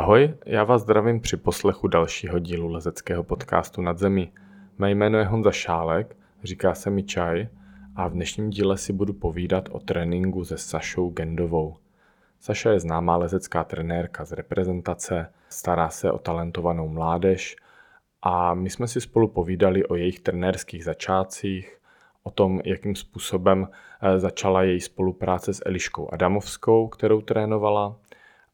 Ahoj, já vás zdravím při poslechu dalšího dílu lezeckého podcastu Nad zemí. Mé jméno je Honza Šálek, říká se mi Čaj a v dnešním díle si budu povídat o tréninku se Sašou Gendovou. Saša je známá lezecká trenérka z reprezentace, stará se o talentovanou mládež a my jsme si spolu povídali o jejich trenérských začátcích, o tom, jakým způsobem eh, začala její spolupráce s Eliškou Adamovskou, kterou trénovala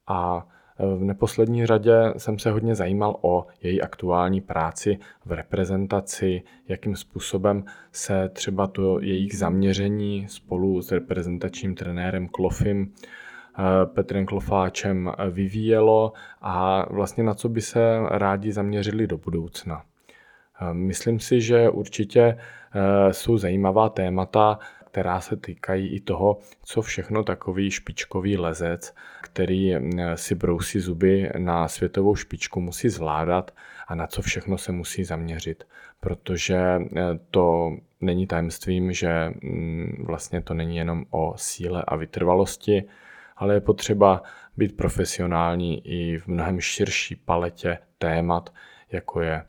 a v neposlední řadě jsem se hodně zajímal o její aktuální práci v reprezentaci, jakým způsobem se třeba to jejich zaměření spolu s reprezentačním trenérem Klofim eh, Petrem Klofáčem vyvíjelo a vlastně na co by se rádi zaměřili do budoucna. Eh, myslím si, že určitě eh, jsou zajímavá témata, která se týkají i toho, co všechno takový špičkový lezec, který eh, si brousí zuby na světovou špičku, musí zvládat a na co všechno se musí zaměřit. Protože eh, to není tajemstvím, že mm, vlastně to není jenom o síle a vytrvalosti, ale je potřeba být profesionální i v mnohem širší paletě témat, jako je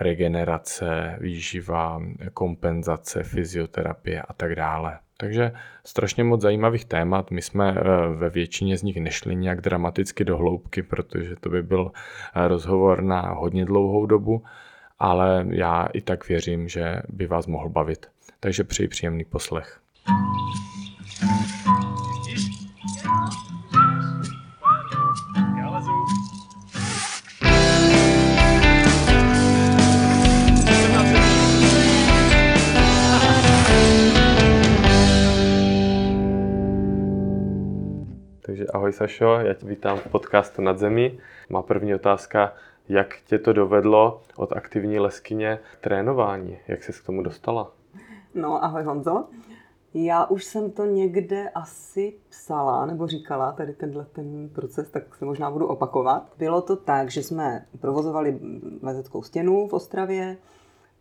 regenerace, výživa, kompenzace, fyzioterapie a tak dále. Takže strašně moc zajímavých témat. My jsme eh, ve většině z nich nešli nějak dramaticky do hloubky, protože to by byl eh, rozhovor na hodně dlouhou dobu, ale já i tak věřím, že by vás mohl bavit. Takže přeji příjemný poslech. Takže ahoj Sašo, já tě vítám v podcastu Nad zemí. Má první otázka, jak tě to dovedlo od aktivní leskyně trénování? Jak jsi k tomu dostala? No, ahoj Honzo. Já už jsem to někde asi psala nebo říkala, tady tenhle ten proces, tak se možná budu opakovat. Bylo to tak, že jsme provozovali lezeckou stěnu v Ostravě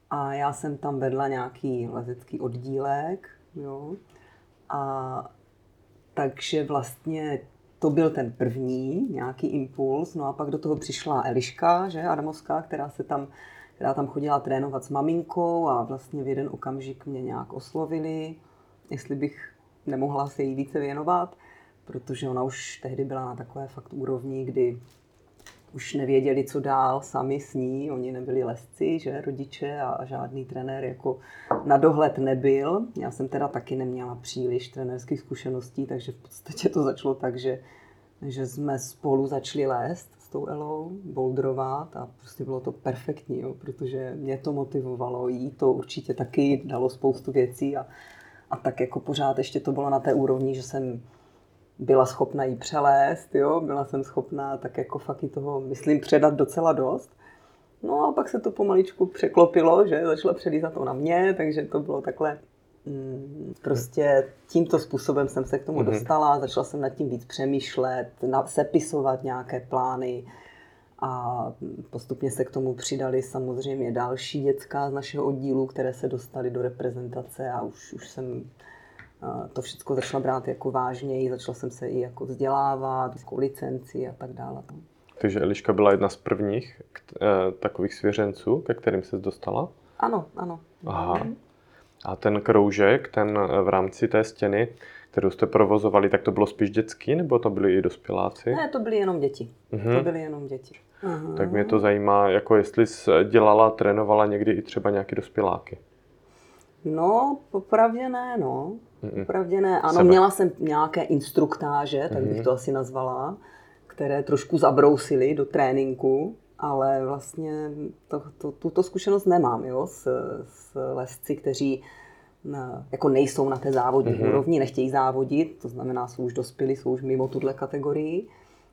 a já jsem tam vedla nějaký lezecký oddílek, jo. A takže vlastně to byl ten první nějaký impuls, no a pak do toho přišla Eliška, že, Adamovská, která se tam, která tam chodila trénovat s maminkou a vlastně v jeden okamžik mě nějak oslovili, jestli bych nemohla se jí více věnovat, protože ona už tehdy byla na takové fakt úrovni, kdy už nevěděli, co dál sami s ní. Oni nebyli lesci, že, rodiče a žádný trenér jako na dohled nebyl. Já jsem teda taky neměla příliš trenérských zkušeností, takže v podstatě to začalo tak, že, že jsme spolu začali lézt s tou Elou, bouldrovat a prostě bylo to perfektní, jo, protože mě to motivovalo, jí to určitě taky dalo spoustu věcí a, a tak jako pořád ještě to bylo na té úrovni, že jsem byla schopna jí přelézt, jo, byla jsem schopná tak jako fakt toho, myslím, předat docela dost. No a pak se to pomaličku překlopilo, že začala to na mě, takže to bylo takhle mm, prostě tímto způsobem jsem se k tomu mm-hmm. dostala, začala jsem nad tím víc přemýšlet, sepisovat nějaké plány a postupně se k tomu přidali samozřejmě další děcka z našeho oddílu, které se dostaly do reprezentace a už, už jsem to všechno začala brát jako vážněji, začala jsem se i jako vzdělávat, jako licenci a tak dále. Takže Eliška byla jedna z prvních eh, takových svěřenců, ke kterým se dostala? Ano, ano. Aha. A ten kroužek, ten eh, v rámci té stěny, kterou jste provozovali, tak to bylo spíš dětský, nebo to byli i dospěláci? Ne, to byly jenom děti. Uh-huh. To byly jenom děti. Uh-huh. Tak mě to zajímá, jako jestli jsi dělala, trénovala někdy i třeba nějaký dospěláky. No, popravdě ne, no. Popravdě ne. Ano, Sebe. měla jsem nějaké instruktáže, tak bych to asi nazvala, které trošku zabrousily do tréninku, ale vlastně to, to, tuto zkušenost nemám, jo, s, s lesci, kteří na, jako nejsou na té závodní mm-hmm. úrovni, nechtějí závodit, to znamená, jsou už dospělí, jsou už mimo tuhle kategorii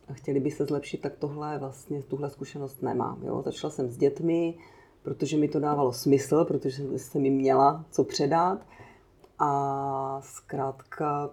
a chtěli by se zlepšit, tak tohle vlastně, tuhle zkušenost nemám. Jo. Začala jsem s dětmi, protože mi to dávalo smysl, protože jsem jim měla co předat. A zkrátka,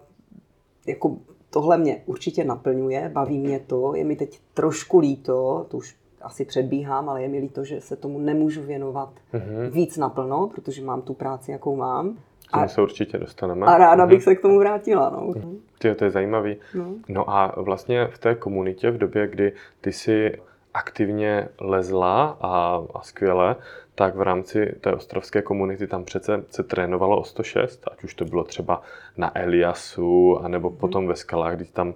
jako tohle mě určitě naplňuje, baví mě to, je mi teď trošku líto, to už asi předbíhám, ale je mi líto, že se tomu nemůžu věnovat mm-hmm. víc naplno, protože mám tu práci, jakou mám. A, se určitě dostaneme. A ráda bych mhm. se k tomu vrátila. No. Ty, to je zajímavý. No. no a vlastně v té komunitě v době, kdy ty si aktivně lezla a, a skvěle, tak v rámci té ostrovské komunity tam přece se trénovalo o 106, ať už to bylo třeba na Eliasu, anebo mhm. potom ve skalách, když tam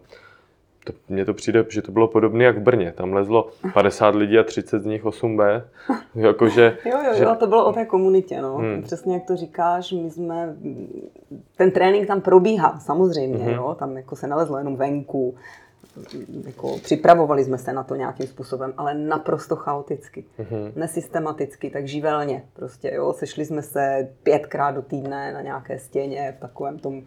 to, mně to přijde, že to bylo podobné jak v Brně. Tam lezlo 50 lidí a 30 z nich 8B. Jakože, jo, jo, že... jo, to bylo o té komunitě. No. Hmm. Přesně jak to říkáš, my jsme, ten trénink tam probíhá, samozřejmě. Hmm. Jo. Tam jako se nalezlo jenom venku. Jako, připravovali jsme se na to nějakým způsobem, ale naprosto chaoticky, mm-hmm. nesystematicky, tak živelně. Prostě, jo, sešli jsme se pětkrát do týdne na nějaké stěně v takovém tom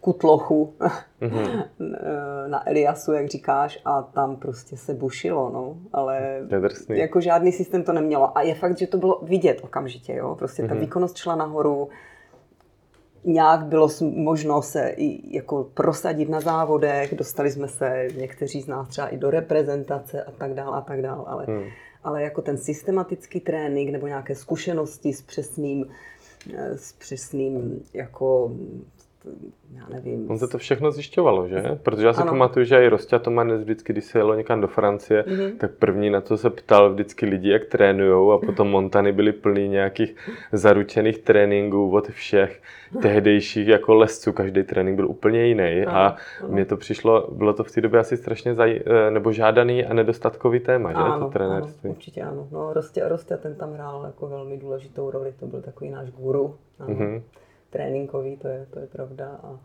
kutlochu mm-hmm. na Eliasu, jak říkáš, a tam prostě se bušilo, no, ale jako žádný systém to nemělo. A je fakt, že to bylo vidět okamžitě, jo, prostě mm-hmm. ta mhm. výkonnost šla nahoru, nějak bylo možno se i jako prosadit na závodech, dostali jsme se někteří z nás třeba i do reprezentace a tak dále a tak dále, ale, hmm. ale jako ten systematický trénink nebo nějaké zkušenosti s přesným eh, s přesným jako já nevím. On se to všechno zjišťovalo, že? Protože já si ano. pamatuju, že i Rostě Tomanes vždycky, když se jelo někam do Francie, mm-hmm. tak první na to se ptal vždycky lidi, jak trénujou a potom Montany byly plný nějakých zaručených tréninků od všech tehdejších jako lesců. Každý trénink byl úplně jiný ano, a mně to přišlo, bylo to v té době asi strašně zaj, eh, nebo žádaný a nedostatkový téma, že? Ano, to trenérství. Ano, určitě ano. No, Rostě, Rostě ten tam hrál jako velmi důležitou roli, to byl takový náš guru. Ano. Mm-hmm tréninkový, to je, to je pravda. A,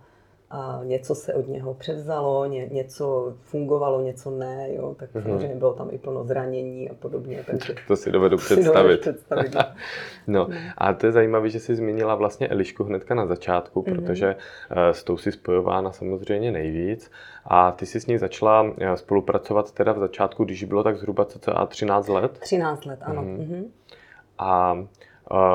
a něco se od něho převzalo, ně, něco fungovalo, něco ne, jo, tak mm-hmm. samozřejmě bylo tam i plno zranění a podobně. Takže to si dovedu představit. představit no. no a to je zajímavé, že jsi zmínila vlastně Elišku hnedka na začátku, mm-hmm. protože uh, s tou si spojována samozřejmě nejvíc a ty jsi s ní začala eh, spolupracovat teda v začátku, když bylo tak zhruba cca 13 let? 13 let, ano. Mm-hmm. Mm-hmm. A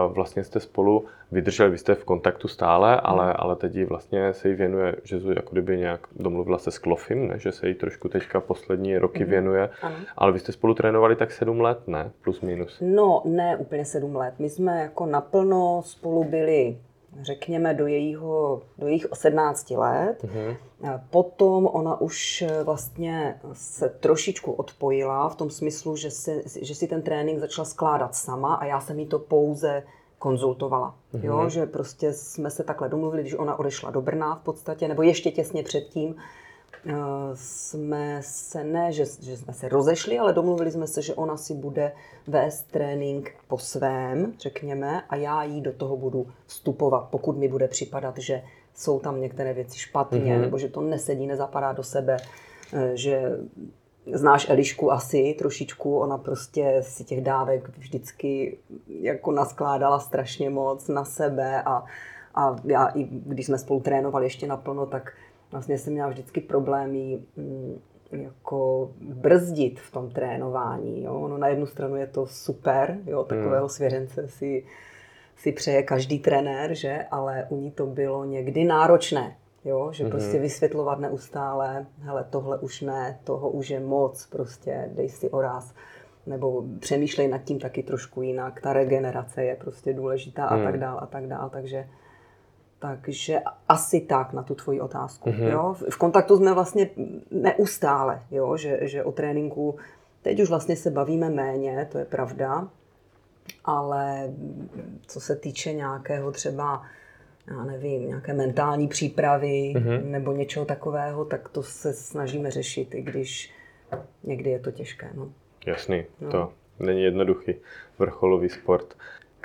vlastně jste spolu vydrželi, vy jste v kontaktu stále, ale, hmm. ale teď vlastně se jí věnuje, že to jako kdyby nějak domluvila se s Klofim, ne? že se jí trošku teďka poslední roky mm. věnuje, ano. ale vy jste spolu trénovali tak sedm let, ne? Plus minus. No, ne úplně sedm let. My jsme jako naplno spolu byli řekněme, do, jejího, do jejich 17 let. Mm-hmm. Potom ona už eh, vlastně se trošičku odpojila v tom smyslu, že si, že si ten trénink začala skládat sama a já jsem jí to pouze konzultovala. Mm-hmm. Jo, že prostě jsme se takhle domluvili, když ona odešla do Brna v podstatě, nebo ještě těsně předtím, Eh, jsme se ne, že, že jsme se rozešli, ale domluvili jsme se, že ona si bude vést trénink po svém, řekněme, a já jí do toho budu vstupovat, pokud mi bude připadat, že jsou tam některé věci špatně, mm-hmm. nebo že to nesedí, nezapadá do sebe, eh, že znáš Elišku asi trošičku, ona prostě si těch dávek vždycky jako naskládala strašně moc na sebe a, a já i když jsme spolu trénovali ještě naplno, tak vlastně jsem měla vždycky problémy mm, jako brzdit v tom trénování. Jo? No, na jednu stranu je to super, jo? takového hmm. svěřence si, si přeje každý trenér, že? ale u ní to bylo někdy náročné. Jo, že mm-hmm. prostě vysvětlovat neustále, hele, tohle už ne, toho už je moc, prostě dej si oraz, nebo přemýšlej nad tím taky trošku jinak, ta regenerace je prostě důležitá mm. a tak dál a tak dál, takže takže asi tak na tu tvoji otázku. Mm-hmm. Jo? V kontaktu jsme vlastně neustále, jo? Že, že o tréninku teď už vlastně se bavíme méně, to je pravda, ale co se týče nějakého třeba, já nevím, nějaké mentální přípravy mm-hmm. nebo něčeho takového, tak to se snažíme řešit, i když někdy je to těžké. No. Jasný, no. to není jednoduchý vrcholový sport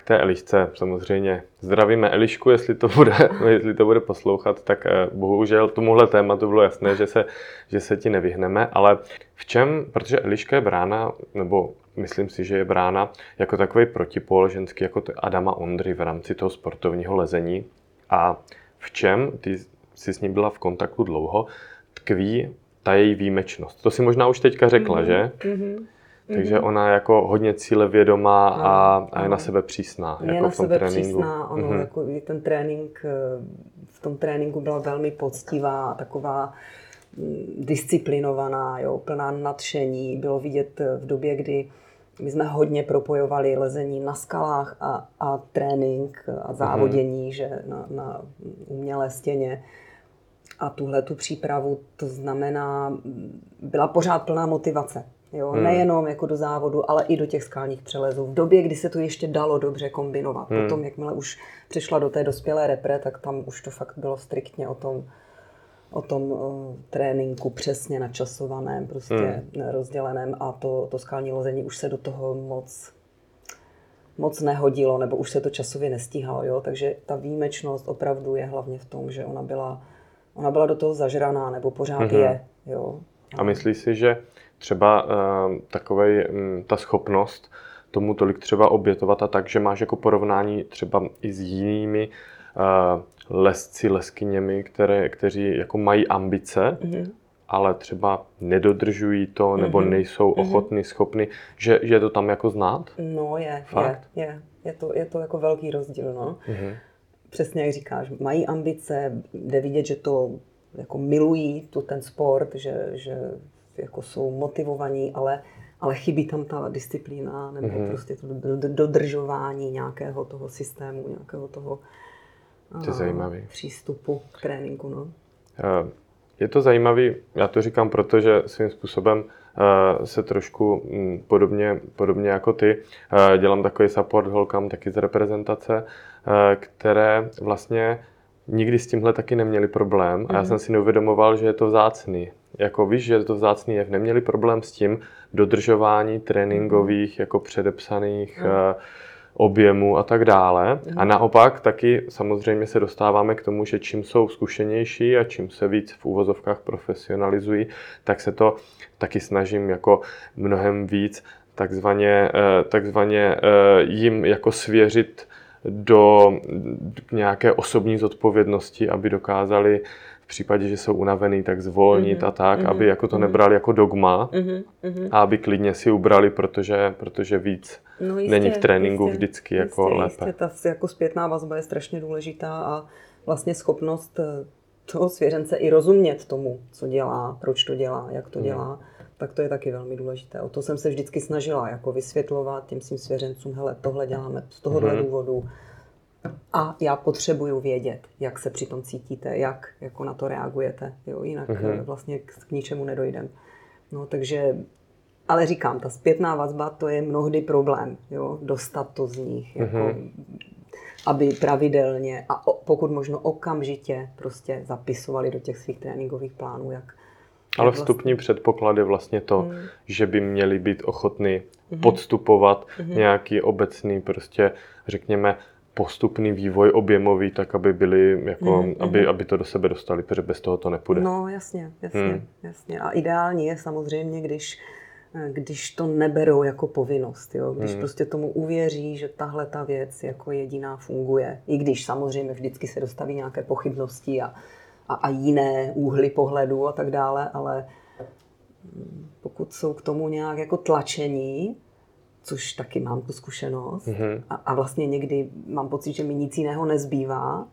té Elišce samozřejmě zdravíme Elišku, jestli to bude, jestli to bude poslouchat, tak eh, bohužel tomuhle tématu bylo jasné, že se, že se ti nevyhneme, ale v čem, protože Eliška je brána, nebo myslím si, že je brána jako takový protipol ženský, jako Adama Ondry v rámci toho sportovního lezení a v čem, ty jsi s ním byla v kontaktu dlouho, tkví ta její výjimečnost. To si možná už teďka řekla, mm-hmm. že? Mm-hmm. Takže mm-hmm. ona jako hodně cílevědomá a, a je na sebe přísná. Je jako na v tom sebe tréninku. přísná, ono, mm-hmm. jako ten trénink, eh, v tom tréninku byla velmi poctivá, taková mm, disciplinovaná, jo, plná nadšení. Bylo vidět v době, kdy my jsme hodně propojovali lezení na skalách a, a trénink a závodění, mm. že na, na umělé stěně. A tuhle tu přípravu, to znamená, byla pořád plná motivace. Jo? Hmm. Nejenom jako do závodu, ale i do těch skalních přelezů. V době, kdy se to ještě dalo dobře kombinovat. Hmm. Potom, jakmile už přišla do té dospělé repre, tak tam už to fakt bylo striktně o tom, o tom o, tréninku přesně načasovaném, prostě hmm. rozděleném a to, to skalní lození už se do toho moc moc nehodilo, nebo už se to časově nestíhalo, jo? takže ta výjimečnost opravdu je hlavně v tom, že ona byla, ona byla do toho zažraná, nebo pořád mm-hmm. je. Jo? A myslíš si, že třeba uh, takovej, um, ta schopnost tomu tolik třeba obětovat a tak, že máš jako porovnání třeba i s jinými uh, lesci, leskyněmi, které, kteří jako mají ambice, mm-hmm. ale třeba nedodržují to, nebo mm-hmm. nejsou mm-hmm. ochotní, schopni, že, že je to tam jako znát? No je, Fakt? je, je. Je to, je to jako velký rozdíl, no. Mm-hmm. Přesně jak říkáš, mají ambice, jde vidět, že to jako milují tu ten sport, že, že jako jsou motivovaní, ale, ale chybí tam ta disciplína nebo mm-hmm. prostě to dodržování nějakého toho systému, nějakého toho to je zajímavý. přístupu k tréninku. No. Eh, je to zajímavý, já to říkám, protože svým způsobem eh, se trošku mm, podobně, podobně jako ty eh, dělám takový support holkám taky z reprezentace, které vlastně nikdy s tímhle taky neměli problém a já mhm. jsem si neuvědomoval, že je to vzácný. Jako víš, že je to vzácný jev. Neměli problém s tím dodržování tréninkových jako předepsaných mm objemu a tak dále. A mhm. naopak taky samozřejmě se dostáváme k tomu, že čím jsou zkušenější a čím se víc v úvozovkách profesionalizují, tak se to taky snažím jako mnohem víc takzvaně, eh, takzvaně eh, jim jako svěřit do nějaké osobní zodpovědnosti, aby dokázali v případě, že jsou unavený, tak zvolnit mm-hmm. a tak, mm-hmm. aby jako to mm-hmm. nebrali jako dogma mm-hmm. a aby klidně si ubrali, protože, protože víc no jistě, není v tréninku jistě, vždycky jako jistě, lépe. Jistě, ta jako zpětná vazba je strašně důležitá a vlastně schopnost eh, toho svěřence i rozumět tomu, co dělá, proč to dělá, jak to mm. dělá, tak to je taky velmi důležité. O to jsem se vždycky snažila, jako vysvětlovat těm svým svěřencům, hele, tohle děláme z tohohle mm. důvodu, a já potřebuju vědět, jak se při tom cítíte, jak jako na to reagujete. Jo? Jinak mm-hmm. vlastně k, k ničemu nedojdem. No, takže, ale říkám, ta zpětná vazba, to je mnohdy problém, jo? dostat to z nich, jako, mm-hmm. aby pravidelně a pokud možno okamžitě prostě zapisovali do těch svých tréninkových plánů, jak, ale vstupní vlastně... předpoklad je vlastně to, mm. že by měli být ochotní mm. podstupovat mm. nějaký obecný prostě, řekněme, postupný vývoj objemový, tak aby byli, jako, mm-hmm. aby, aby to do sebe dostali, protože bez toho to nepůjde. No jasně, jasně, hmm. jasně. A ideální je samozřejmě, když když to neberou jako povinnost, jo? když hmm. prostě tomu uvěří, že tahle ta věc jako jediná funguje. I když samozřejmě vždycky se dostaví nějaké pochybnosti a, a, a jiné úhly pohledu a tak dále, ale pokud jsou k tomu nějak jako tlačení, což taky mám tu zkušenost. Mm-hmm. A, a vlastně někdy mám pocit, že mi nic jiného nezbývá,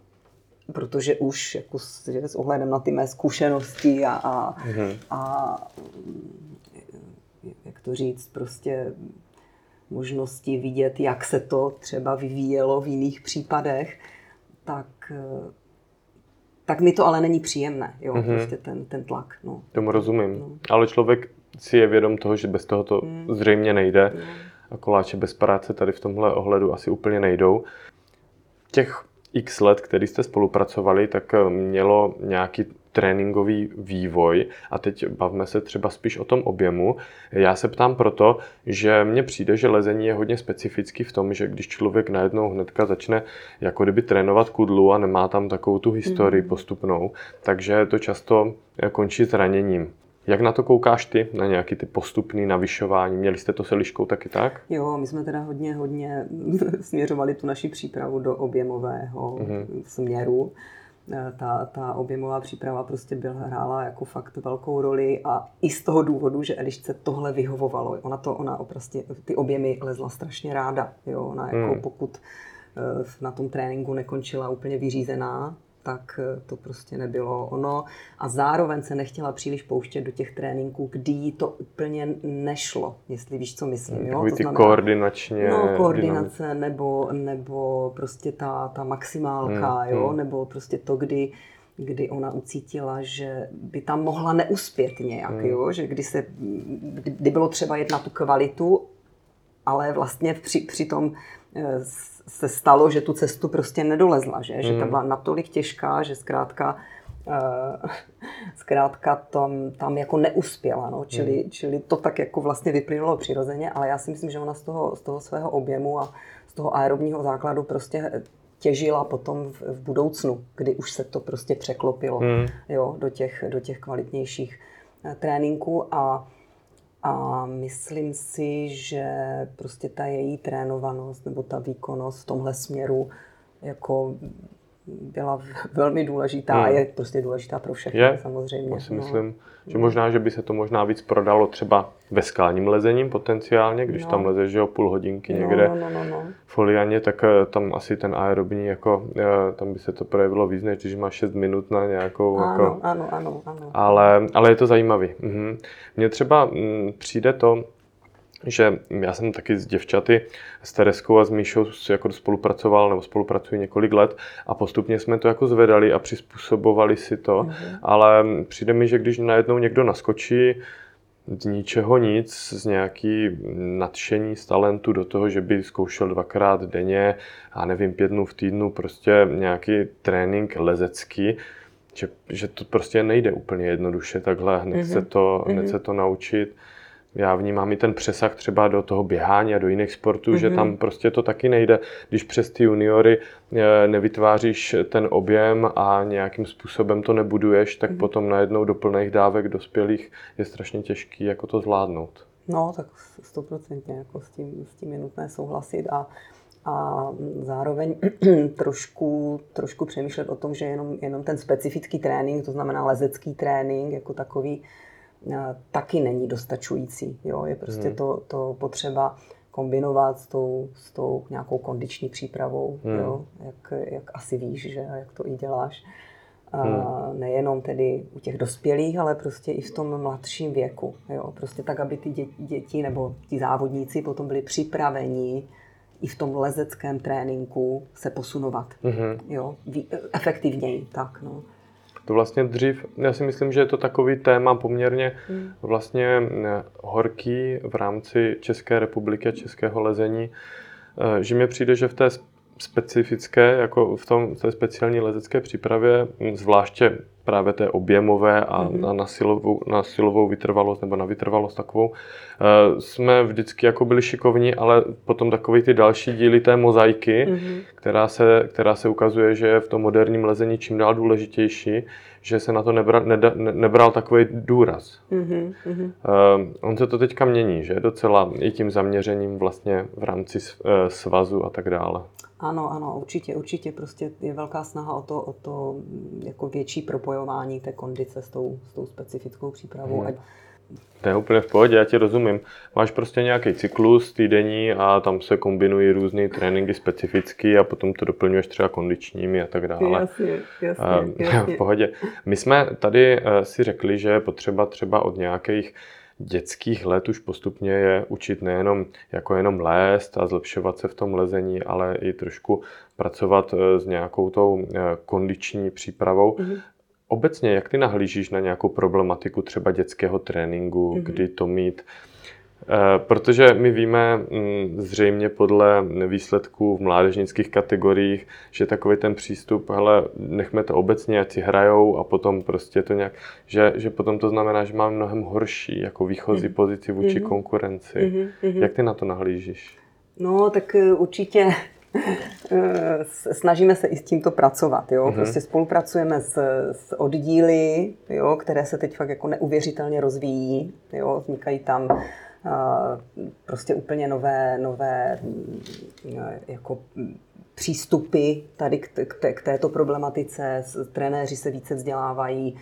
protože už jako s, že s ohledem na ty mé zkušenosti a, a, mm-hmm. a jak to říct, prostě možnosti vidět, jak se to třeba vyvíjelo v jiných případech, tak, tak mi to ale není příjemné, jo, mm-hmm. prostě ten, ten tlak. No. Tomu rozumím. No. Ale člověk si je vědom toho, že bez toho to mm. zřejmě nejde. Mm a koláče bez práce tady v tomhle ohledu asi úplně nejdou. Těch x let, který jste spolupracovali, tak eh, mělo nějaký tréninkový vývoj a teď bavme se třeba spíš o tom objemu. Já se ptám proto, že mně přijde, že lezení je hodně specifický v tom, že když člověk najednou hnedka začne jako kdyby trénovat kudlu a nemá tam takovou tu historii mm. postupnou, takže to často končí zraněním. Jak na to koukáš ty, na nějaký ty postupný navyšování? Měli jste to se liškou taky tak? Jo, my jsme teda hodně, hodně směřovali tu naši přípravu do objemového mm-hmm. směru. E, ta, ta objemová příprava prostě byla, hrála jako fakt velkou roli a i z toho důvodu, že Elišce tohle vyhovovalo. Ona to, ona prostě ty objemy lezla strašně ráda. Jo? Ona jako mm. pokud e, na tom tréninku nekončila úplně vyřízená, tak eh, to prostě nebylo ono. A zároveň se nechtěla příliš pouštět do těch tréninků, kdy jí to úplně nešlo, jestli víš, co myslím. Jo? to ty znamená, koordinačně. No, koordinace nebo, nebo prostě ta, ta maximálka, hmm, jo? Hmm. nebo prostě to, kdy kdy ona ucítila, že by tam mohla neuspět nějak, hmm. jo? že kdy, se, kdy bylo třeba jedna tu kvalitu, ale vlastně při, při tom se stalo, že tu cestu prostě nedolezla, že, mm. že ta hmm. byla natolik těžká, že zkrátka uh, zkrátka tam, tam jako neuspěla, no. čili, mm. čili to tak jako vlastně vyplynulo přirozeně, ale já si myslím, že ona z toho, z toho svého objemu a z toho aerobního základu prostě těžila potom v, v budoucnu, kdy už se to prostě překlopilo mm. jo, do, těch, do těch kvalitnějších uh, tréninků a a myslím si, že prostě ta její trénovanost nebo ta výkonnost v tomhle směru jako byla velmi důležitá hmm. a je prostě důležitá pro všechny je, samozřejmě. Já si no. myslím, že možná, že by se to možná víc prodalo třeba ve skalním lezením potenciálně, když no. tam lezeš že o půl hodinky no, někde no, no, no, no. folianě, tak eh, tam asi ten aerobní, jako, eh, tam by se to projevilo víc, než když máš 6 minut na nějakou... Ano, jako, ano, ano, ano. Ale, ale je to zajímavý. Mhm. Mně třeba m, mm, přijde to, že já jsem taky s děvčaty, s Tereskou a s Míšou jako spolupracoval nebo spolupracuji několik let a postupně jsme to jako zvedali a přizpůsobovali si to, mm-hmm. ale přijde mi, že když najednou někdo naskočí z ničeho nic, z nějaký nadšení z talentu do toho, že by zkoušel dvakrát denně, a nevím, pět dnů v týdnu, prostě nějaký trénink lezecký, že, že to prostě nejde úplně jednoduše takhle, hned, mm-hmm. se, to, hned mm-hmm. se to naučit já vnímám i ten přesah třeba do toho běhání a do jiných sportů, mm-hmm. že tam prostě to taky nejde. Když přes ty juniory eh, nevytváříš ten objem a nějakým způsobem to nebuduješ, tak mm-hmm. potom najednou do plných dávek dospělých je strašně těžký jako to zvládnout. No, tak stoprocentně jako s tím, s tím je nutné souhlasit a, a zároveň trošku, trošku přemýšlet o tom, že jenom, jenom ten specifický trénink, to znamená lezecký trénink jako takový, taky není dostačující. Jo? Je prostě hmm. to, to potřeba kombinovat s tou, s tou nějakou kondiční přípravou, hmm. jo? Jak, jak asi víš, že jak to i děláš. A hmm. nejenom tedy u těch dospělých, ale prostě i v tom mladším věku. Jo? Prostě tak, aby ty děti, děti nebo ti závodníci potom byli připraveni i v tom lezeckém tréninku se posunovat. Hmm. Jo? Efektivněji. Tak, no. To vlastně dřív, já si myslím, že je to takový téma poměrně hmm. vlastně eh, horký v rámci České republiky a českého lezení, eh, že mi přijde, že v té specifické, jako v tom v té speciální lezecké přípravě, zvláště právě té objemové a mm-hmm. na, na, silovou, na silovou vytrvalost nebo na vytrvalost takovou, uh, jsme vždycky jako byli šikovní, ale potom takový ty další díly té mozaiky, mm-hmm. která, se, která se ukazuje, že je v tom moderním lezení čím dál důležitější, že se na to nebral, neda, ne, nebral takový důraz. Mm-hmm. Uh, on se to teďka mění, že docela i tím zaměřením vlastně v rámci uh, svazu a tak dále. Ano, ano, určitě, určitě prostě je velká snaha o to, o to jako větší propojování té kondice s tou, s tou specifickou přípravou. Hmm. To je úplně v pohodě, já ti rozumím. Máš prostě nějaký cyklus týdenní a tam se kombinují různé tréninky specifické a potom to doplňuješ třeba kondičními a tak dále. Jasně, jasně, jasně. V pohodě. My jsme tady eh, si řekli, že je potřeba třeba od nějakých dětských let už postupně je učit nejenom jako jenom lézt a zlepšovat se v tom lezení, ale i trošku pracovat eh, s nějakou tou eh, kondiční přípravou. Mm-hmm. Obecně, jak ty nahlížíš na nějakou problematiku třeba dětského tréninku, mm-hmm. kdy to mít Eh, protože my víme mm, zřejmě podle výsledků v mládežnických kategoriích, že takový ten přístup, hele, nechme to obecně, ať si hrajou a potom prostě to nějak, že, že potom to znamená, že máme mnohem horší jako výchozí mm. pozici vůči mm. konkurenci. Mm-hmm. Jak ty na to nahlížíš? No, tak eh, určitě eh, snažíme se i s tímto pracovat. Jo? Mm-hmm. Prostě spolupracujeme s, s oddíly, jo? které se teď fakt jako neuvěřitelně rozvíjí. Jo? Vznikají tam prostě úplně nové, nové jako přístupy tady k, k, k této problematice. Trenéři se více vzdělávají,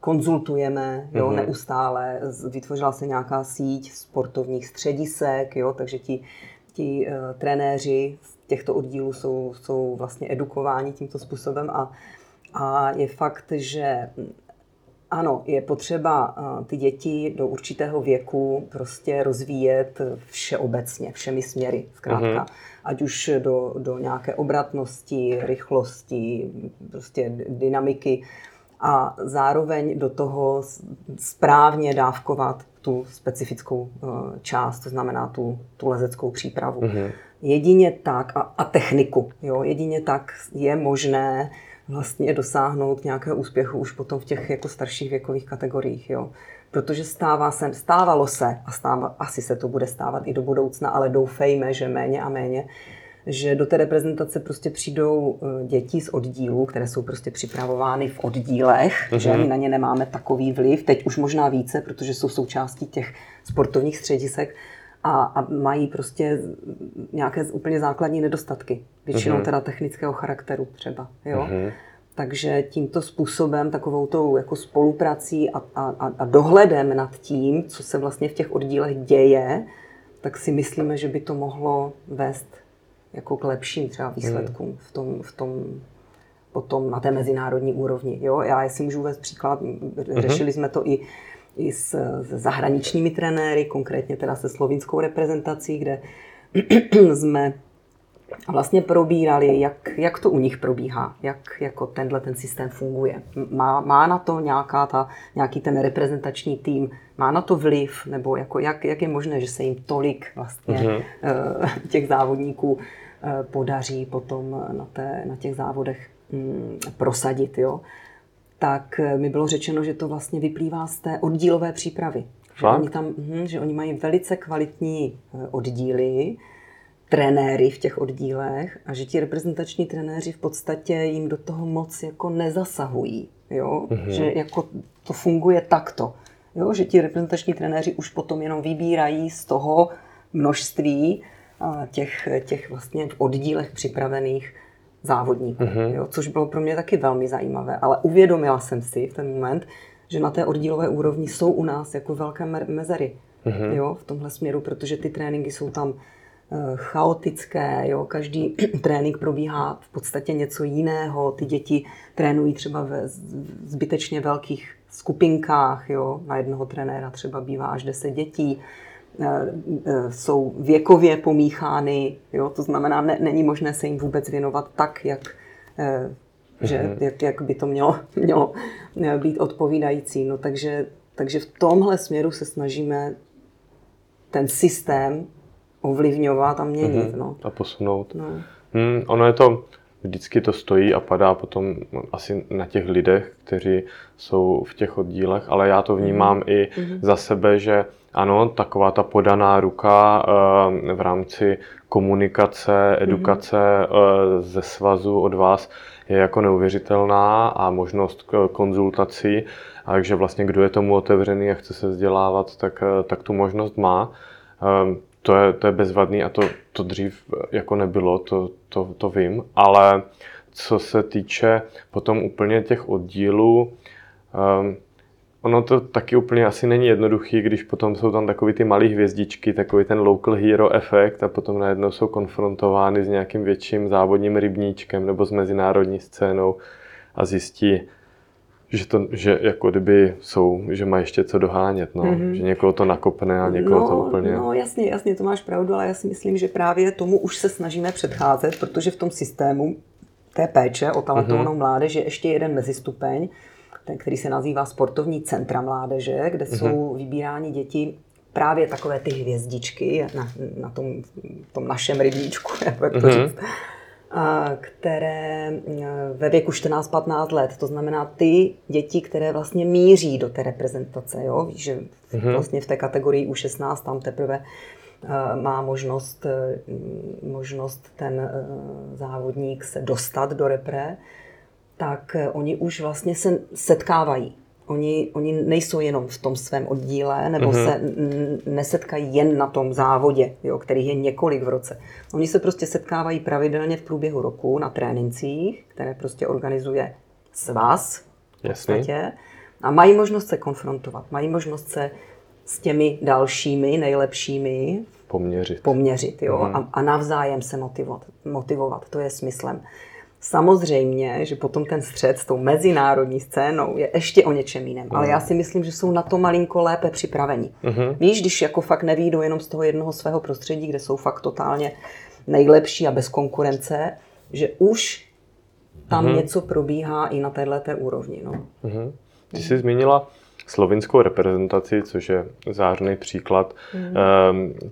konzultujeme jo, mm-hmm. neustále. Vytvořila se nějaká síť sportovních středisek, jo, takže ti ti uh, trenéři z těchto oddílů jsou, jsou vlastně edukováni tímto způsobem a, a je fakt, že ano, je potřeba uh, ty děti do určitého věku prostě rozvíjet všeobecně, všemi směry, zkrátka. Mm-hmm. Ať už do, do nějaké obratnosti, rychlosti, prostě dynamiky a zároveň do toho správně dávkovat tu specifickou eh, část, to znamená tu, tu lezeckou přípravu. Mm-hmm. Jedině tak, a, a techniku, jo, jedině tak je možné vlastně dosáhnout nějakého úspěchu už potom v těch jako starších věkových kategoriích, jo. Protože stává se, stávalo se a stává, asi se to bude stávat i do budoucna, ale doufejme, že méně a méně, že do té reprezentace prostě přijdou eh, děti z oddílů, které jsou prostě připravovány v oddílech, mm-hmm. že my na ně nemáme takový vliv, teď už možná více, protože jsou součástí těch sportovních středisek a, a mají prostě nějaké úplně základní nedostatky, většinou mm-hmm. teda technického charakteru třeba, jo. Mm-hmm. Takže tímto způsobem, takovou tou jako spoluprací a, a, a dohledem nad tím, co se vlastně v těch oddílech děje, tak si myslíme, že by to mohlo vést jako k lepším třeba výsledkům hmm. v tom, v tom potom na té mezinárodní úrovni. Jo? Já si můžu uvést příklad, mhm. řešili jsme to i, i s, s zahraničními trenéry, konkrétně teda se slovinskou reprezentací, kde jsme vlastně probírali, jak, jak to u nich probíhá, jak jako tenhle ten systém funguje. Má, má na to nějaká ta, nějaký ten reprezentační tým, má na to vliv, nebo jako jak, jak je možné, že se jim tolik vlastně mm-hmm. těch závodníků eh, podaří potom na, té, na těch závodech mm, prosadit, jo? Tak eh, mi bylo řečeno, že to vlastně vyplývá z té oddílové přípravy. Že oni, tam, hm, že oni mají velice kvalitní oddíly, trenéry v těch oddílech a že ti reprezentační trenéři v podstatě jim do toho moc jako nezasahují. Jo? Mm-hmm. Že jako to funguje takto. Jo? Že ti reprezentační trenéři už potom jenom vybírají z toho množství těch, těch vlastně v oddílech připravených závodníků. Mm-hmm. Jo? Což bylo pro mě taky velmi zajímavé. Ale uvědomila jsem si v ten moment, že na té oddílové úrovni jsou u nás jako velké mezery mm-hmm. jo? v tomhle směru, protože ty tréninky jsou tam Eh, chaotické, jo? každý trénink probíhá v podstatě něco jiného, ty děti trénují třeba ve zbytečně velkých skupinkách, jo? na jednoho trenéra třeba bývá až 10 dětí, jsou věkově pomíchány, jo? to znamená, ne, není možné se jim vůbec věnovat tak, jak, že, mhm. jak, jak by to mělo, mělo být odpovídající. No, takže, takže v tomhle směru se snažíme ten systém ovlivňovat a měnit. Mm-hmm. No. A posunout. No. Hmm, ono je to, vždycky to stojí a padá potom asi na těch lidech, kteří jsou v těch oddílech, ale já to vnímám mm-hmm. i mm-hmm. za sebe, že ano, taková ta podaná ruka uh, v rámci komunikace, mhm. edukace mm-hmm. uh, ze svazu od vás je jako neuvěřitelná a možnost konzultací, takže vlastně kdo je tomu otevřený a chce se vzdělávat, tak, eh, tak tu možnost má. Um, to je, to je bezvadný a to, to dřív jako nebylo, to, to, to vím, ale co se týče potom úplně těch oddílů, um, ono to taky úplně asi není jednoduchý, když potom jsou tam takový ty malé hvězdičky, takový ten local hero efekt a potom najednou jsou konfrontovány s nějakým větším závodním rybníčkem nebo s mezinárodní scénou a zjistí, že, to, že jako kdyby jsou, že má ještě co dohánět, no. Mm-hmm. že někoho to nakopne a někoho no, to úplně... No jasně, jasně, to máš pravdu, ale já si myslím, že právě tomu už se snažíme předcházet, protože v tom systému té péče o talentovanou mm-hmm. mládež je ještě jeden mezistupeň, ten, který se nazývá sportovní centra mládeže, kde mm-hmm. jsou vybíráni děti právě takové ty hvězdičky na, na tom, tom našem rybníčku, jak to mm-hmm. říct které e, ve věku 14-15 let, to znamená ty děti, které vlastně míří do té reprezentace, jo? Víš, že mm-hmm. vlastně v té kategorii U16 tam teprve e, má možnost, e, možnost ten závodník se dostat do repre, tak oni už vlastně se setkávají Oni, oni nejsou jenom v tom svém oddíle, nebo mm-hmm. se nesetkají jen na tom závodě, jo, který je několik v roce. Oni se prostě setkávají pravidelně v průběhu roku na trénincích, které prostě organizuje svaz v podstatě, a mají možnost se konfrontovat, mají možnost se s těmi dalšími, nejlepšími poměřit. Poměřit, jo, mm. a, a navzájem se motivovat, motivovat, to je smyslem. Samozřejmě, že potom ten střed s tou mezinárodní scénou je ještě o něčem jiném, ale mhm. já si myslím, že jsou na to malinko lépe připraveni. Mm-hmm. Víš, když jako fakt nevídou jenom z toho jednoho svého prostředí, kde jsou fakt totálně nejlepší a bez konkurence, že už tam mm-hmm. něco probíhá i na této úrovni. No. Mm-hmm. Ty jsi zmínila slovinskou reprezentaci, což je zářný příklad mm.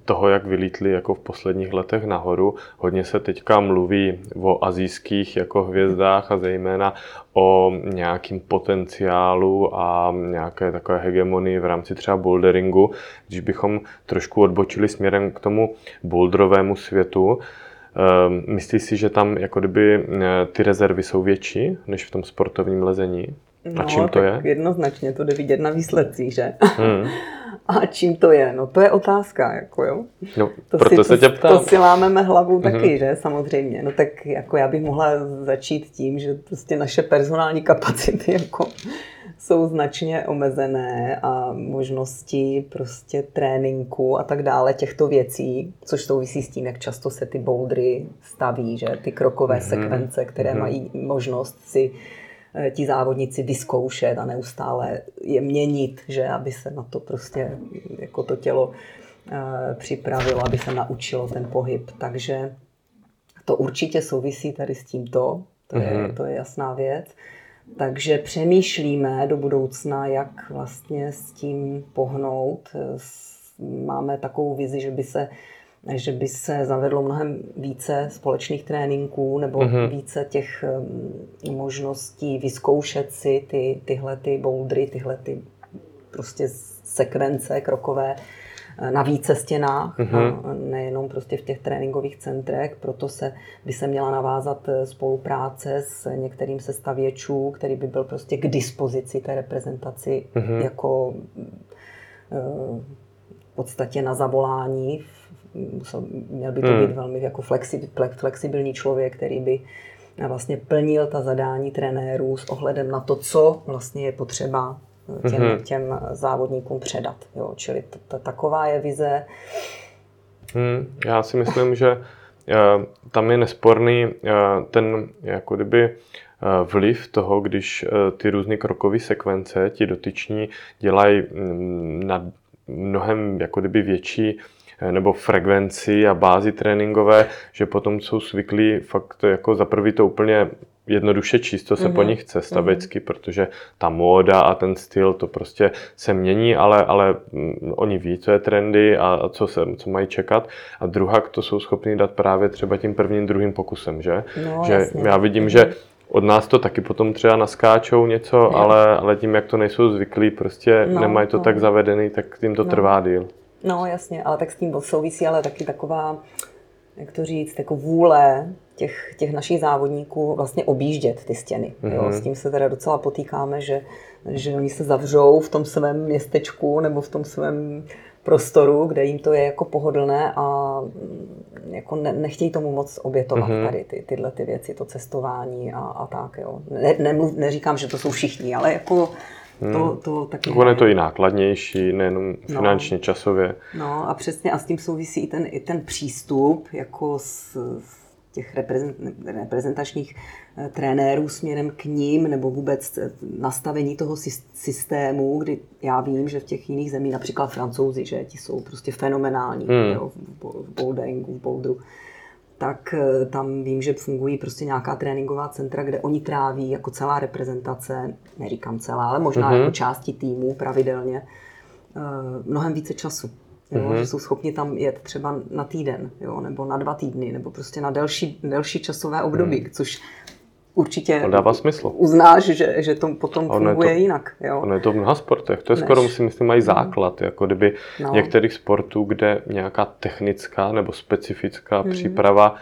toho, jak vylítli jako v posledních letech nahoru. Hodně se teďka mluví o azijských jako hvězdách a zejména o nějakým potenciálu a nějaké takové hegemonii v rámci třeba boulderingu. Když bychom trošku odbočili směrem k tomu boulderovému světu, Myslíš si, že tam jako kdyby eh, ty rezervy jsou větší než v tom sportovním lezení? No, a čím to je? jednoznačně to jde vidět na výsledcích, že? Hmm. A čím to je? No to je otázka, jako jo. No, to proto si, se tě ptám. To si lámeme hlavu taky, mm-hmm. že? Samozřejmě. No tak jako já bych mohla začít tím, že prostě naše personální kapacity jako jsou značně omezené a možnosti prostě tréninku a tak dále těchto věcí, což souvisí s tím, jak často se ty bouldry staví, že ty krokové mm-hmm. sekvence, které mm-hmm. mají možnost si ti závodníci vyzkoušet a neustále je měnit, že aby se na to prostě jako to tělo eh, připravilo, aby se naučilo ten pohyb. Takže to určitě souvisí tady s tímto, to je, mm-hmm. to je jasná věc. Takže přemýšlíme do budoucna, jak vlastně s tím pohnout. Máme takovou vizi, že by se že by se zavedlo mnohem více společných tréninků nebo mm-hmm. více těch um, možností vyzkoušet si ty, tyhle ty bouldry, tyhle ty prostě sekvence krokové eh, na více stěnách, mm-hmm. nejenom prostě v těch tréninkových centrech, proto se by se měla navázat eh, spolupráce s některým sestavěčů, který by byl prostě k dispozici té reprezentaci mm-hmm. jako eh, v podstatě na zavolání musel, měl by to hmm. být velmi jako flexibilní člověk, který by vlastně plnil ta zadání trenérů s ohledem na to, co vlastně je potřeba těm, hmm. těm závodníkům předat. Jo. Čili t- t- taková je vize. Hmm. Já si myslím, že uh, tam je nesporný ten jako kdyby vliv toho, když ty různé krokové sekvence ti dotyční dělají mm, na mnohem jako kdyby větší Eh, nebo frekvenci a bázi tréninkové, že potom jsou zvyklí fakt jako za prvý to úplně jednoduše číst, co se mm-hmm. po mhm. nich chce stavecky, mm-hmm. protože ta móda a ten styl, to prostě se mění, ale, ale mm, oni ví, co je trendy a, a co, se, co mají čekat. A druhá, to jsou schopni dát právě třeba tím prvním, druhým pokusem, že? No, že jasně. já vidím, že od nás to taky potom třeba naskáčou něco, ale, ale tím, jak to nejsou zvyklí, prostě no, nemají to no. tak zavedený, tak tím to no. trvá díl. No jasně, ale tak s tím souvisí ale taky taková, jak to říct, jako vůle těch, těch našich závodníků vlastně objíždět ty stěny. Mm-hmm. Jo? Mhm. S tím se teda docela potýkáme, že, že oni se zavřou v tom svém městečku nebo v tom svém prostoru, kde jim to je jako pohodlné a jako ne, nechtějí tomu moc obětovat mm-hmm. tady ty, tyhle ty věci, to cestování a, a tak. Jo. Ne, nemluv, neříkám, že to jsou všichni, ale jako Hmm. To, to taky Ono je to i nákladnější, nejenom no. finančně, no. časově. No a přesně a s tím souvisí i ten, i ten přístup jako z, z těch reprezent, reprezentačních eh, trenérů směrem k ním, nebo vůbec eh, nastavení toho systému, kdy já vím, že v těch jiných zemích, například francouzi, že ti jsou prostě fenomenální hmm. jo, v boulderingu, v bouldru, tak eh, tam vím, že fungují prostě nějaká tréninková centra, kde oni tráví jako celá reprezentace, neříkám celá, ale možná mm-hmm. jako části týmu pravidelně, eh, mnohem více času. Jo, mm-hmm. Že jsou schopni tam jet třeba na týden, jo, nebo na dva týdny, nebo prostě na delší, delší časové období, mm. což určitě to dává smysl. uznáš, že, že to potom ono funguje to, jinak. Jo? Ono je to v mnoha sportech. To je Než. skoro, si myslím, mají základ. Jako kdyby no. některých sportů, kde nějaká technická nebo specifická mm. příprava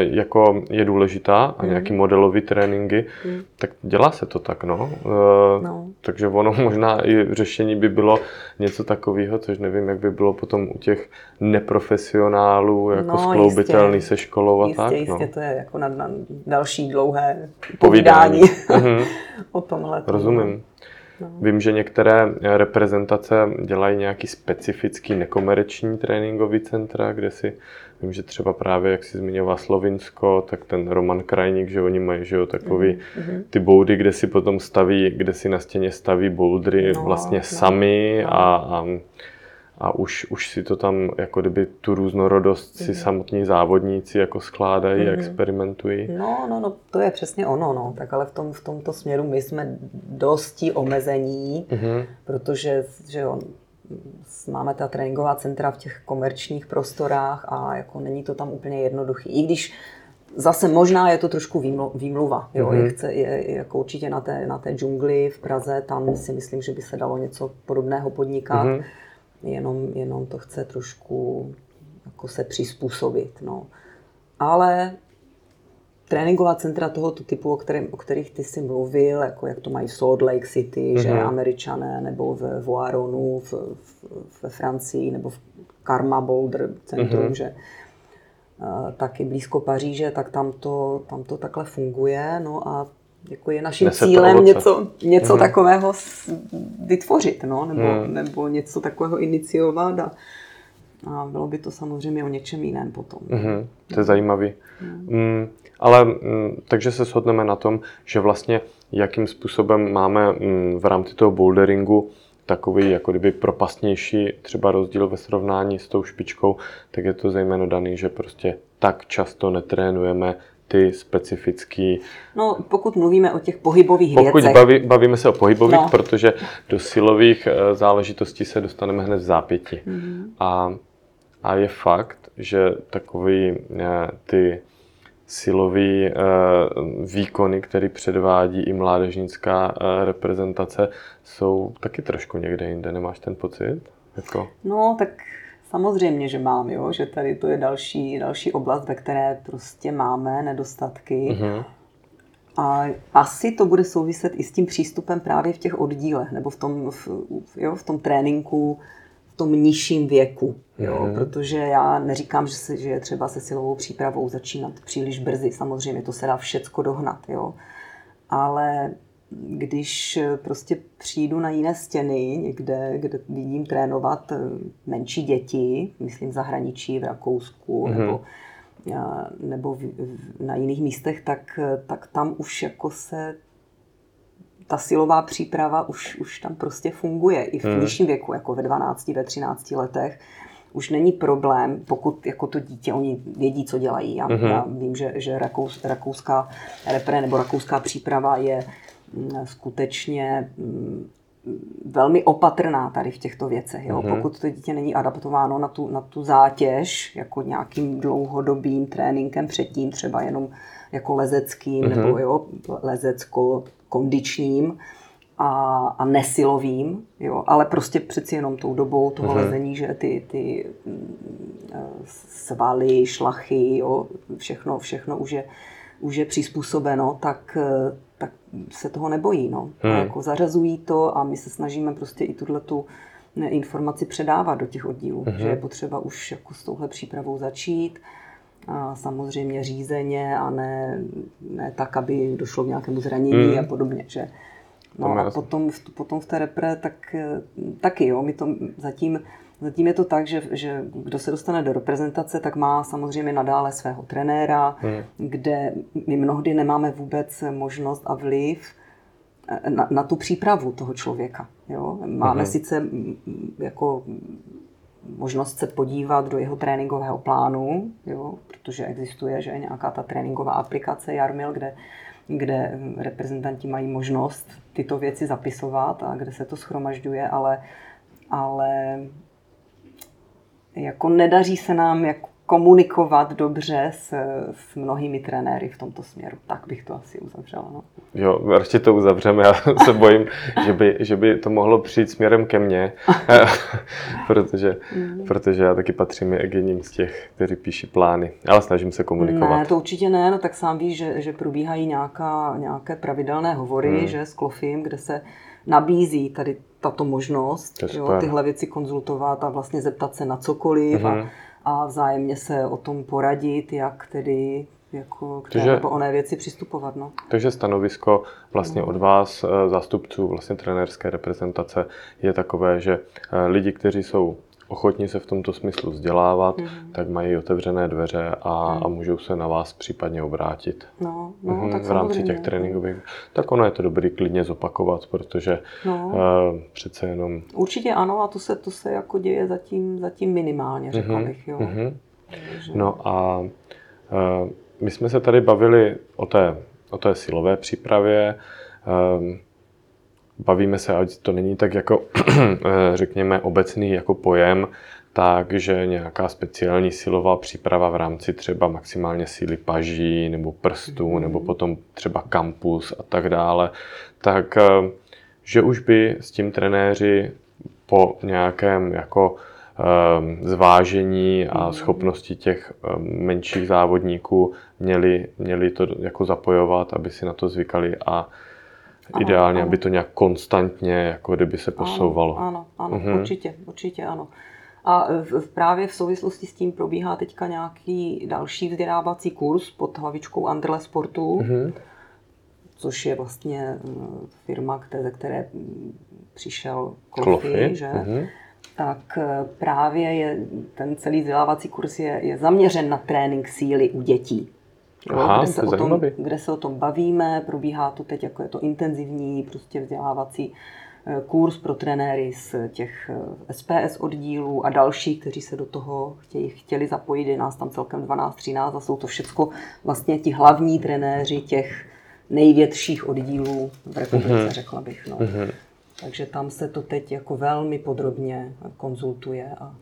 jako je důležitá a mm. nějaký modelový tréninky, mm. tak dělá se to tak. No. E, no. Takže ono možná i řešení by bylo něco takového, což nevím, jak by bylo potom u těch neprofesionálů, jako no, skloubitelný jistě. se školou a jistě, tak. Jistě, no. to je jako na, na další dlouhé povídání, povídání. Mhm. o tomhle. Rozumím. No. Vím, že některé reprezentace dělají nějaký specifický nekomerční tréninkový centra, kde si Vím, že třeba právě, jak si zmiňoval Slovinsko, tak ten Roman Krajník, že oni mají že jo, takový mm-hmm. ty boudy, kde si potom staví, kde si na stěně staví bouldry no, vlastně no, sami no. A, a, a už, už si to tam, jako kdyby tu různorodost si mhm. samotní závodníci jako skládají, mm-hmm. experimentují. No, no, no, to je přesně ono, no. Tak ale v, tom, v tomto směru my jsme dosti omezení, mm-hmm. protože že jo, máme ta tréninková centra v těch komerčních prostorách a jako není to tam úplně jednoduchý. I když zase možná je to trošku výmluva. Jo? Mm-hmm. Je, chce, je, jako určitě na té, na té džungli v Praze, tam si myslím, že by se dalo něco podobného podnikat. Mm-hmm. Jenom, jenom to chce trošku jako se přizpůsobit. No. Ale tréninková centra tohoto typu, o, kterém, o kterých ty jsi mluvil, jako jak to mají v Salt Lake City, mm-hmm. že mhm. američané, nebo v Voironu v, v, ve Francii, nebo v Karma Boulder centrum, mm-hmm. že uh, taky blízko Paříže, tak tam to, tam to takhle funguje. No a jako je naším Nese cílem něco, něco mm-hmm. takového vytvořit, no, nebo, mm. nebo něco takového iniciovat a, a bylo by to samozřejmě o něčem jiném potom. Mm-hmm. To je zajímavý. Mm. Mm. Ale mm, takže se shodneme na tom, že vlastně jakým způsobem máme mm, v rámci toho boulderingu takový jako kdyby propastnější třeba rozdíl ve srovnání s tou špičkou, tak je to zejména daný, že prostě tak často netrénujeme ty specifický... No, pokud mluvíme o těch pohybových pokud věcech. Pokud baví, bavíme se o pohybových, no. protože do silových eh, záležitostí se dostaneme hned v zápěti. Mm-hmm. A, a je fakt, že takový eh, ty silový uh, výkony, který předvádí i mládežnická reprezentace, jsou taky trošku někde jinde. Nemáš ten pocit? Jako... No, tak samozřejmě, že mám, jo? že tady to je další, další oblast, ve které prostě máme nedostatky. Mm-hmm. A asi to bude souviset i s tím přístupem právě v těch oddílech, nebo v tom, v, jo, v tom tréninku, tom nižším věku. Jo? Mm-hmm. Protože já neříkám, že, se, že je třeba se silovou přípravou začínat příliš brzy. Samozřejmě to se dá všecko dohnat. Jo? Ale když prostě přijdu na jiné stěny, někde, kde vidím trénovat eh, menší děti, myslím v zahraničí, v Rakousku mm-hmm. nebo, nebo v, na jiných místech, tak, tak tam už jako se ta silová příprava už, už tam prostě funguje i v hmm. nižším věku, jako ve 12, ve 13 letech. Už není problém, pokud jako to dítě, oni vědí, co dělají. Já, hmm. já vím, že, že rakous, rakouská repre nebo rakouská příprava je mm, skutečně mm, velmi opatrná tady v těchto věcech. Jo? Mm-hmm. Pokud to dítě není adaptováno na tu, na tu zátěž, jako nějakým dlouhodobým tréninkem předtím, třeba jenom jako lezeckým mm-hmm. nebo jo, lezecko kondičním a, a nesilovým, jo, ale prostě přeci jenom tou dobou toho mm-hmm. lezení, že ty, ty mm, svaly, šlachy, jo, všechno, všechno už je, už je přizpůsobeno, tak, tak se toho nebojí. No. Mm. A jako zařazují to a my se snažíme prostě i tuhle tu informaci předávat do těch oddílů, mm-hmm. že je potřeba už jako s touhle přípravou začít a samozřejmě řízeně a ne, ne tak, aby došlo k nějakému zranění mm. a podobně. Že? No a potom, potom v té repre, tak taky jo, my to zatím, zatím je to tak, že, že kdo se dostane do reprezentace, tak má samozřejmě nadále svého trenéra, mm. kde my mnohdy nemáme vůbec možnost a vliv na, na tu přípravu toho člověka. Jo? Máme mm. sice jako možnost se podívat do jeho tréninkového plánu, jo, protože existuje že nějaká ta tréninková aplikace Jarmil, kde, kde reprezentanti mají možnost tyto věci zapisovat a kde se to schromažďuje, ale, ale jako nedaří se nám jako komunikovat dobře s, s mnohými trenéry v tomto směru. Tak bych to asi uzavřela. No. Jo, určitě to uzavřeme. Já se bojím, že by, že by to mohlo přijít směrem ke mně, protože, mm. protože já taky patřím k jedním z těch, kteří píší plány, ale snažím se komunikovat. Ne, to určitě ne, no tak sám víš, že, že probíhají nějaká, nějaké pravidelné hovory, mm. že s Klofím, kde se nabízí tady tato možnost, jo, tyhle věci konzultovat a vlastně zeptat se na cokoliv mm. a, mhm a vzájemně se o tom poradit, jak tedy jako k té Takže- nebo oné věci přistupovat. No. Takže stanovisko vlastně od vás, eh, zástupců vlastně trenérské reprezentace, je takové, že eh, lidi, kteří jsou ochotní se v tomto smyslu vzdělávat, Mhm. tak mají otevřené dveře a, a můžou se na vás případně obrátit. No, no, Mhm, tak v rámci těch samozřejmě. tréninkových. Tak ono je to dobrý klidně zopakovat, protože No. uh, přece jenom... Určitě ano, a to se, to se jako děje zatím, zatím minimálně, řekla Mhm, bych. Jo. mhm. Takže- No a uh, my jsme se tady bavili o té, o té silové přípravě. Um, bavíme se, ať to není tak jako, eh, řekněme, obecný jako pojem, takže nějaká speciální silová příprava v rámci třeba maximálně síly paží nebo prstů, Mhm. nebo potom třeba kampus a tak dále, tak eh, že už by s tím trenéři po nějakém jako eh, zvážení a Mhm. schopnosti těch menších závodníků měli, měli to jako zapojovat, aby si na to zvykali a ideálně, ano. aby to nějak konstantně jako kdyby se posouvalo. Ano, ano, ano Mhm. určitě, určitě ano. A v, v, právě v souvislosti s tím probíhá teďka nějaký další vzdělávací kurz pod hlavičkou Andrle Sportu, Mhm. což je vlastně mm, firma, které, ze které mm, přišel Klofy. Klofy, že? Mhm. tak eh, právě je, ten celý vzdělávací kurz je, je zaměřen na trénink síly u dětí. Aha, kde, se o tom, zajímavý. kde se o tom bavíme, probíhá to teď jako je to intenzivní prostě vzdělávací eh, kurz pro trenéry z těch eh, SPS oddílů a další, kteří se do toho chtějí, chtěli zapojit. Je nás tam celkem 12-13 a jsou to všechno vlastně ti hlavní trenéři těch největších oddílů v republice, Mhm. řekla bych. No. Mhm. Takže tam se to teď jako velmi podrobně konzultuje a.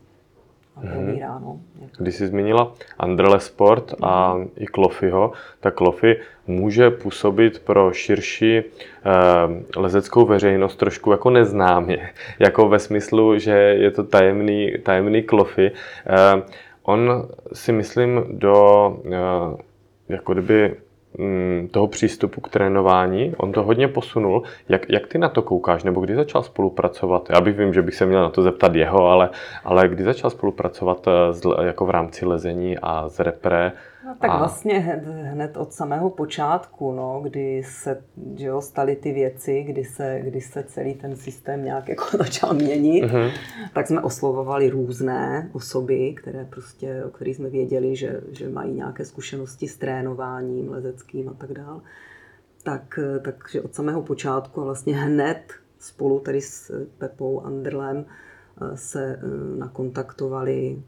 probírá. No. Když jsi zmínila Andrle Sport a i Klofyho, tak Klofy může působit pro širší eh, lezeckou veřejnost trošku jako neznámě. Jako ve smyslu, že je to tajemný, tajemný Klofy. Eh, on si myslím do eh, jako kdyby toho přístupu k trénování, on to hodně posunul. Jak, jak ty na to koukáš, nebo kdy začal spolupracovat? Já bych vím, že bych se měl na to zeptat jeho, ale, ale kdy začal spolupracovat eh, s, le- jako v rámci lezení a z repre? Tak A- vlastně hned, hned od samého počátku, no, kdy se že jo, staly ty věci, kdy se, kdy se celý ten systém nějak jako začal měnit, Mhm. tak jsme oslovovali různé osoby, které prostě, o kterých jsme věděli, že, že mají nějaké zkušenosti s trénováním lezeckým a tak dále. Tak, takže od samého počátku a vlastně hned spolu tady s Pepou Anderlem eh, se eh, nakontaktovali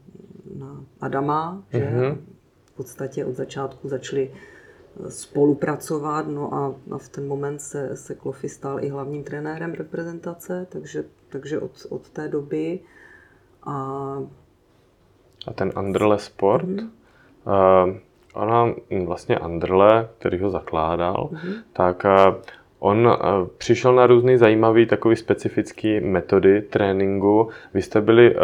na Adama, že Mhm. v podstatě od začátku začali eh, spolupracovat, no a, a v ten moment se, se Klofy stal i hlavním trenérem reprezentace, takže, takže od, od té doby a A ten Andrle Sport, Mhm. uh, ona mm, vlastně Andrle, který ho zakládal, Mhm. tak uh, on uh, přišel na různé zajímavé takové specifické metody tréninku. Vy jste byli uh,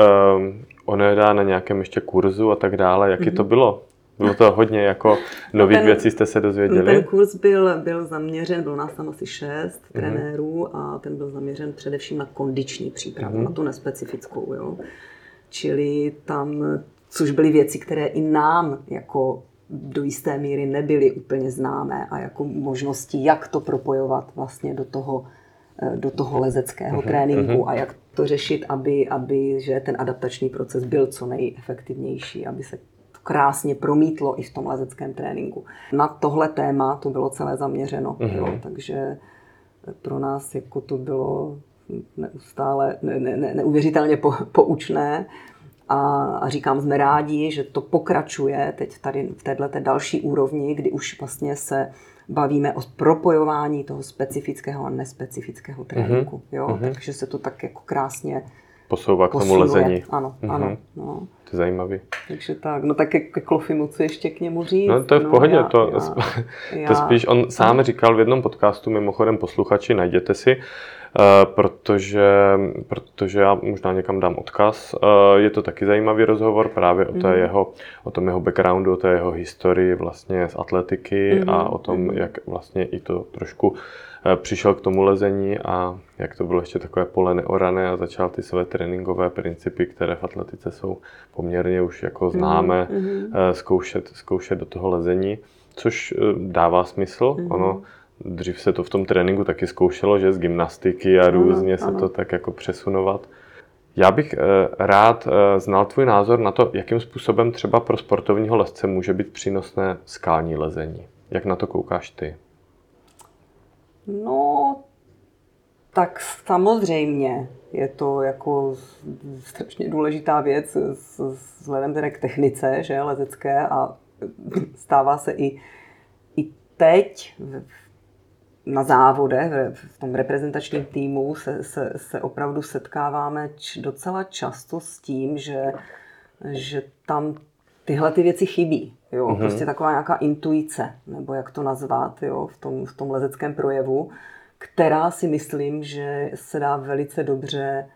onedá na nějakém ještě kurzu a tak dále. Jaký to bylo? Bylo to hodně jako nových ten- věcí jste se ten dozvěděli? kurz byl, byl zaměřen, bylo nás tam asi šest trenérů a ten byl zaměřen především na kondiční přípravu, na tu nespecifickou. Jo. Čili tam, což byly věci, které i nám jako do jisté míry nebyly úplně známé a jako možnosti, jak to propojovat vlastně do toho, eh, do toho lezeckého tréninku a jak to řešit, aby, aby že ten adaptační proces byl co nejefektivnější, aby se krásně promítlo i v tom lezeckém tréninku. Na tohle téma to bylo celé zaměřeno, jo, takže pro nás jako to bylo neustále ne, ne, ne, neuvěřitelně po, poučné. A, a říkám, jsme rádi, že to pokračuje teď tady v této další úrovni, kdy už vlastně se bavíme o propojování toho specifického a nespecifického tréninku. Jo? Takže se to tak jako krásně Posouvá k tomu lezení. Ano, Mhm. ano. No. To je zajímavý. Takže tak, no tak ke, ke Klofimu, co ještě k němu říct? No to je v pohodě, já- to, já- to já- spíš on sám říkal v jednom podcastu, mimochodem posluchači, najděte si, eh, protože, protože já možná někam dám odkaz. Eh, Je to taky zajímavý rozhovor právě o, té Mhm. jeho, o tom jeho backgroundu, o té jeho historii vlastně z atletiky Mhm, a o tom, jak vlastně i to trošku přišel k tomu lezení a jak to bylo ještě takové pole neorané a začal ty své tréninkové principy, které v atletice jsou poměrně už jako známé, mhm. eh, zkoušet, zkoušet do toho lezení. což eh, dává smysl. Mm-hmm. Ono dřív se to v tom tréninku taky zkoušelo, že z gymnastiky a různě ano, se ano. to tak jako přesunovat. Já bych rád znal tvůj názor na to, jakým způsobem třeba pro sportovního lesce může být přínosné skální lezení. Jak na to koukáš ty? No, tak samozřejmě je to jako strašně důležitá věc vzhledem tedy k technice, že lezecké a stává se i, i teď na závodech, v tom reprezentačním týmu se, se, se opravdu setkáváme docela často s tím, že, že tam tyhle ty věci chybí. Jo? Mm-hmm. Prostě taková nějaká intuice, nebo jak to nazvat jo? V, tom, v tom lezeckém projevu, která si myslím, že se dá velice dobře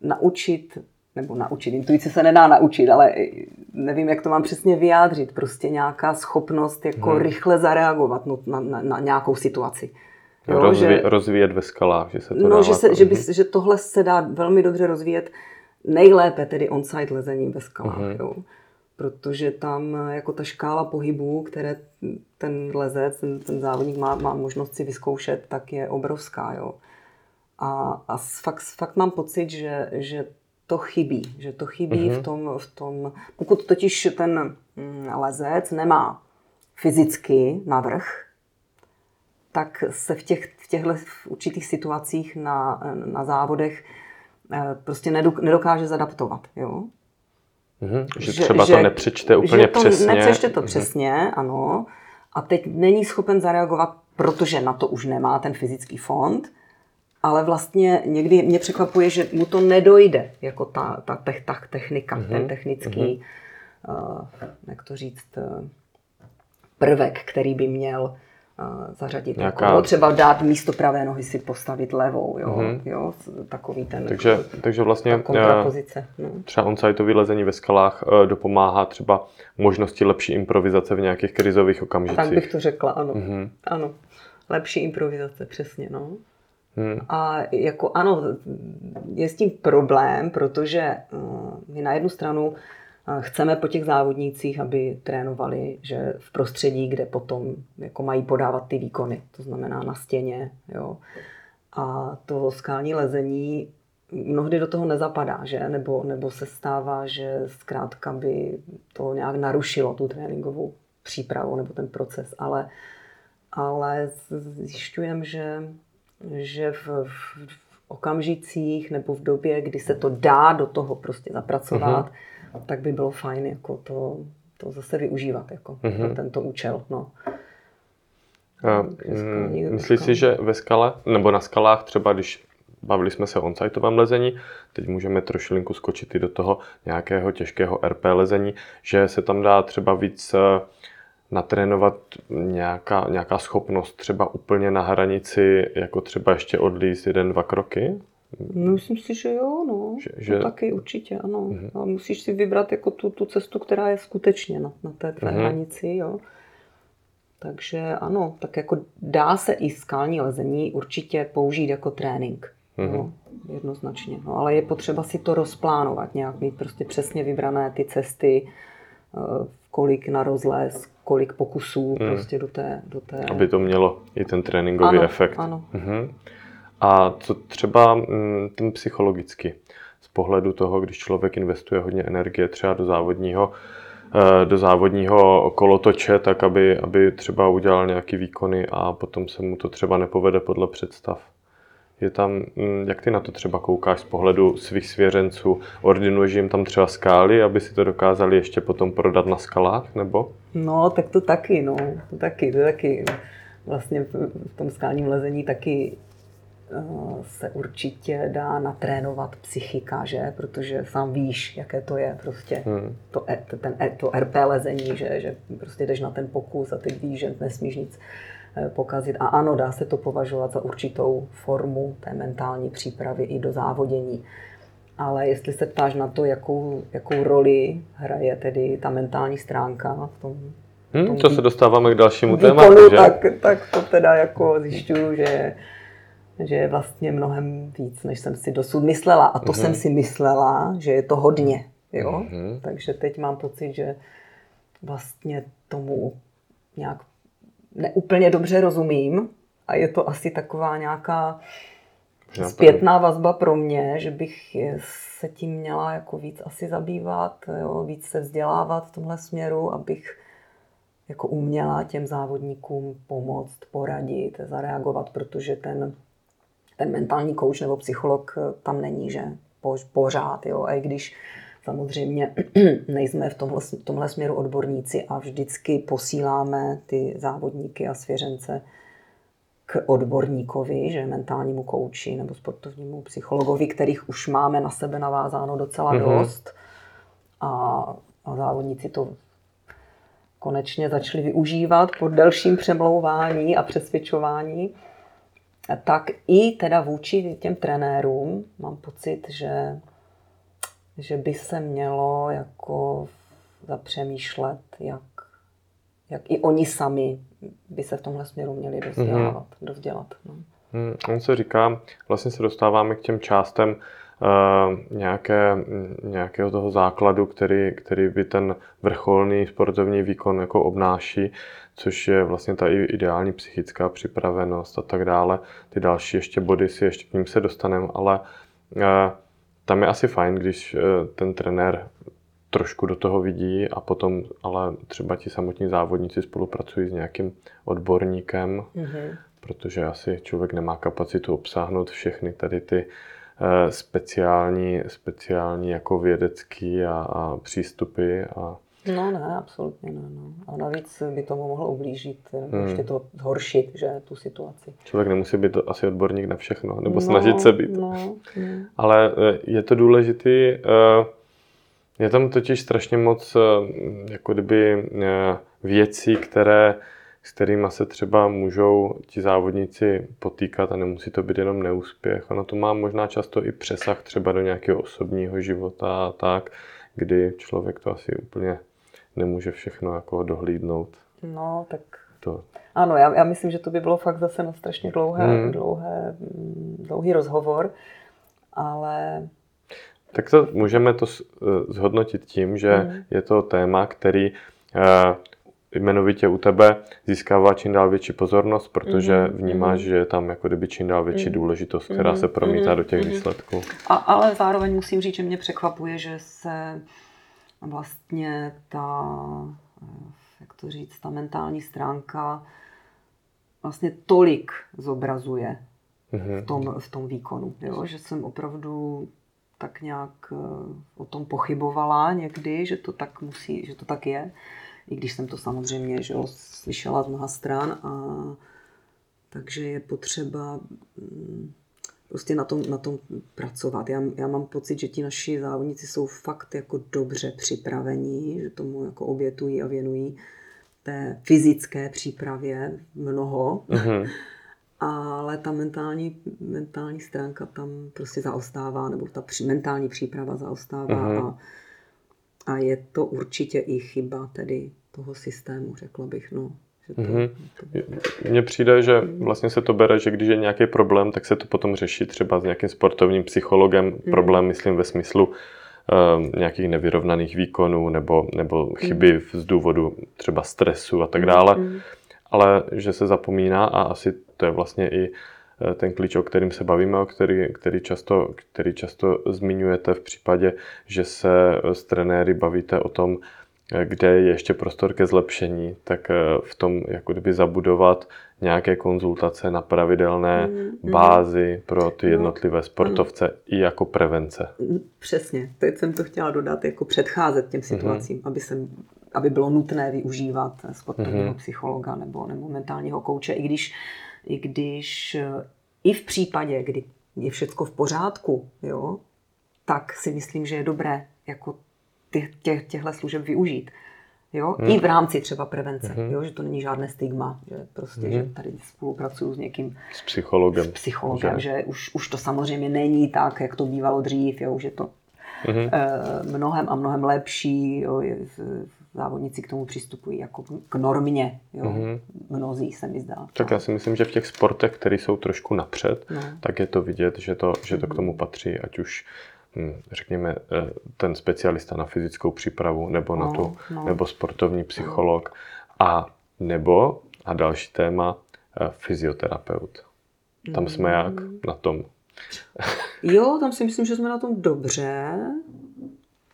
naučit, nebo naučit, intuice se nedá naučit, ale nevím, jak to mám přesně vyjádřit, prostě nějaká schopnost jako hmm. rychle zareagovat na, na, na nějakou situaci. Jo, Rozví, že, rozvíjet ve skalách, že se to no, že, se, že, by, že tohle se dá velmi dobře rozvíjet nejlépe tedy on-site lezením ve skalách. Hmm. Jo protože tam jako ta škála pohybů, které ten lezec, ten, ten závodník má, má možnost si vyzkoušet, tak je obrovská. Jo. A, a fakt, fakt mám pocit, že, že to chybí. Že to chybí mm-hmm. v, tom, v tom, pokud totiž ten mm, lezec nemá fyzicky navrh, tak se v, těch, v těchto v určitých situacích na, na závodech eh, prostě nedokáže zadaptovat. Jo? Mm-hmm. Že, že třeba že, to nepřečte úplně že to přesně. Nepřečte to mm-hmm. přesně, ano. A teď není schopen zareagovat, protože na to už nemá ten fyzický fond, ale vlastně někdy mě překvapuje, že mu to nedojde, jako ta, ta, ta, ta technika, mm-hmm. ten technický, mm-hmm. uh, jak to říct, uh, prvek, který by měl zařadit. Nějaká... Jako, třeba dát místo pravé nohy si postavit levou, jo, mm-hmm. jo takový ten takže, takže vlastně kontrapozice. No. Třeba on-site vylezení ve skalách uh, dopomáhá třeba možnosti lepší improvizace v nějakých krizových okamžicích. Tak bych to řekla, ano. Mm-hmm. Ano, lepší improvizace, přesně, no. Hmm. A jako ano, je s tím problém, protože uh, my na jednu stranu Chceme po těch závodnících, aby trénovali, že v prostředí, kde potom jako mají podávat ty výkony, to znamená na stěně. Jo. A to skální lezení mnohdy do toho nezapadá, že? Nebo, nebo se stává, že zkrátka by to nějak narušilo tu tréninkovou přípravu nebo ten proces, ale, ale zjišťujem, že, že v, v, v okamžicích nebo v době, kdy se to dá do toho prostě zapracovat, uh-huh tak by bylo fajn jako to, to zase využívat jako mm-hmm. pro tento účel. No. A, mm, myslíš si, že ve skale, nebo na skalách třeba, když bavili jsme se o onsiteovém lezení, teď můžeme trošilinku skočit i do toho nějakého těžkého RP lezení, že se tam dá třeba víc eh, natrénovat nějaká, nějaká schopnost třeba úplně na hranici, jako třeba ještě odlíst jeden, dva kroky? No, myslím si, že jo, no. Že, že... To taky určitě, ano. Uh-huh. A musíš si vybrat jako tu, tu cestu, která je skutečně na, na té tvé uh-huh. hranici, jo. Takže ano, tak jako dá se i skální lezení určitě použít jako trénink. Uh-huh. No, jednoznačně. No, ale je potřeba si to rozplánovat, nějak mít prostě přesně vybrané ty cesty, eh, kolik na rozles, kolik pokusů uh-huh. prostě do té, do té... Aby to mělo i ten tréninkový ano, efekt. Ano. Uh-huh. A co třeba mm, ten psychologicky, z pohledu toho, když člověk investuje hodně energie třeba do závodního, eh, do závodního kolotoče, tak aby, aby třeba udělal nějaký výkony a potom se mu to třeba nepovede podle představ. Je tam, mm, jak ty na to třeba koukáš z pohledu svých svěřenců? Ordinuješ jim tam třeba skály, aby si to dokázali ještě potom prodat na skalách, nebo? No, tak to taky, no. To taky, to taky. Vlastně v tom skálním lezení taky se určitě dá natrénovat psychika, že? Protože sám víš, jaké to je prostě hmm. to, e, ten, e, to RP lezení, že? že prostě jdeš na ten pokus a ty víš, že nesmíš nic eh, pokazit. A ano, dá se to považovat za určitou formu té mentální přípravy i do závodění. Ale jestli se ptáš na to, jakou, jakou roli hraje tedy ta mentální stránka v tom, hmm, to se dostáváme k dalšímu výkonu, tématu, že? Tak, tak to teda jako zjišťuju, že že je vlastně mnohem víc, než jsem si dosud myslela. A to mm-hmm. jsem si myslela, že je to hodně. Jo? Mm-hmm. Takže teď mám pocit, že vlastně tomu nějak neúplně dobře rozumím a je to asi taková nějaká zpětná vazba pro mě, že bych se tím měla jako víc asi zabývat, jo, víc se vzdělávat v tomhle směru, abych jako uměla těm závodníkům pomoct, poradit, zareagovat, protože ten, ten mentální kouč nebo psycholog tam není, že pořád, jo, a i když samozřejmě nejsme v tomhle, v tomhle směru odborníci a vždycky posíláme ty závodníky a svěřence k odborníkovi, že mentálnímu kouči nebo sportovnímu psychologovi, kterých už máme na sebe navázáno docela mm-hmm. dost. A, a závodníci to konečně začali využívat po delším přemlouvání a přesvědčování. Tak i teda vůči těm trenérům mám pocit, že, že by se mělo jako zapřemýšlet, jak, jak i oni sami by se v tomhle směru měli dozdělávat, mm-hmm. dozdělat. No. Hmm, on se říká, vlastně se dostáváme k těm částem nějaké, nějakého toho základu, který, který by ten vrcholný sportovní výkon jako obnáší, což je vlastně ta ideální psychická připravenost a tak dále. Ty další ještě body si ještě k ním se dostaneme, ale uh, tam je asi fajn, když uh, ten trenér trošku do toho vidí a potom ale třeba ti samotní závodníci spolupracují s nějakým odborníkem, mm-hmm. protože asi člověk nemá kapacitu obsáhnout všechny tady ty uh, speciální, speciální jako vědecký a, a přístupy a No ne, absolutně ne. No. A navíc by tomu mohlo ublížit, hmm. ještě to zhoršit, že tu situaci. Člověk nemusí být asi odborník na všechno, nebo no, snažit se být. No, no. Ale eh, je to důležitý, uh, je tam totiž strašně moc eh, jako kdyby eh, věcí, které, s kterými se třeba můžou ti závodníci potýkat a nemusí to být jenom neúspěch. Ono to má možná často i přesah třeba do nějakého osobního života a tak, kdy člověk to asi úplně nemůže všechno jako dohlídnout. No, tak to. Ano, já, já myslím, že to by bylo fakt zase na strašně dlouhé, hmm. dlouhé, dlouhý rozhovor, ale tak to můžeme to eh, zhodnotit tím, že mm. je to téma, který eh, jmenovitě u tebe získává čím dál větší pozornost, protože mm, vnímáš, mm. že je tam jako kdyby čím dál větší mm. důležitost, která mm, se promítá mm, do těch mm. výsledků. A, ale zároveň musím říct, že mě překvapuje, že se vlastně ta, eh, jak to říct, ta mentální stránka vlastně tolik zobrazuje mm. v, tom, v tom výkonu, jo? že jsem opravdu tak nějak eh, o tom pochybovala někdy, že to tak musí, že to tak je. I když jsem to samozřejmě že jo, slyšela z mnoha stran. A, takže je potřeba mm, prostě na tom, na tom pracovat. Já, já mám pocit, že ti naši závodníci jsou fakt jako dobře připravení, že tomu jako obětují a věnují té fyzické přípravě mnoho. Mm-hmm ale ta mentální, mentální stránka tam prostě zaostává, nebo ta při, mentální příprava zaostává mm-hmm. a, a je to určitě i chyba tedy toho systému, řekla bych, no. Že to, mm-hmm. to... Mně přijde, že vlastně se to bere, že když je nějaký problém, tak se to potom řeší třeba s nějakým sportovním psychologem. Mm. Problém, myslím, ve smyslu uh, nějakých nevyrovnaných výkonů nebo, nebo chyby mm. z důvodu třeba stresu a tak dále. Mm ale že se zapomíná a asi to je vlastně i eh, ten klíč, o kterým se bavíme, o který, který, často, který často zmiňujete v případě, že se s trenéry bavíte o tom, eh, kde je ještě prostor ke zlepšení, tak eh, v tom jako kdyby zabudovat nějaké konzultace na pravidelné mm, mm. bázi pro ty no, jednotlivé sportovce mm. i jako prevence. Přesně, teď jsem to chtěla dodat, jako předcházet těm situacím, mm. aby jsem aby bylo nutné využívat sportovního mm-hmm. psychologa nebo, nebo mentálního kouče, i když, i když eh, i v případě, kdy je všechno v pořádku, jo, tak si myslím, že je dobré jako těch, těch, těchto služeb využít. Jo? Hmm. I v rámci třeba prevence, hmm. jo? že to není žádné stigma, že prostě, hmm. že tady spolupracuju s někým s psychologem, s psychologem že, že už, už to samozřejmě není tak, jak to bývalo dřív, jo? že to hmm. e, mnohem a mnohem lepší, jo? Je, závodníci k tomu přistupují jako k normě. Jo? Mm-hmm. Mnozí se mi zdá. Tak já si myslím, že v těch sportech, které jsou trošku napřed, no. tak je to vidět, že to, že to mm-hmm. k tomu patří, ať už hm, řekněme, eh, ten specialista na fyzickou přípravu nebo, no, na tu, no. nebo sportovní psycholog. A Nebo, a další téma, eh, fyzioterapeut. Tam jsme jak na tom? Jo, tam si myslím, že jsme na tom dobře.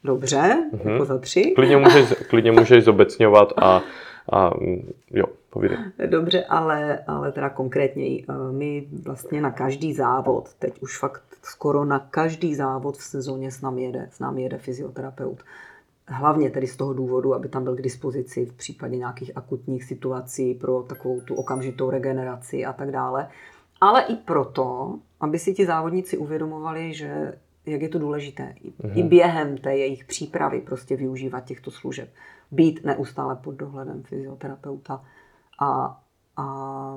Dobře, mm-hmm. jako za tři. Klidně můžeš, klidně můžeš zobecňovat a, a jo, povídej. Dobře, ale, ale teda konkrétně my vlastně na každý závod, teď už fakt skoro na každý závod v sezóně s námi jede, s námi jede fyzioterapeut. Hlavně tedy z toho důvodu, aby tam byl k dispozici v případě nějakých akutních situací pro takovou tu okamžitou regeneraci a tak dále. Ale i proto, aby si ti závodníci uvědomovali, že jak je to důležité mm-hmm. i během té jejich přípravy prostě využívat těchto služeb. Být neustále pod dohledem fyzioterapeuta a, a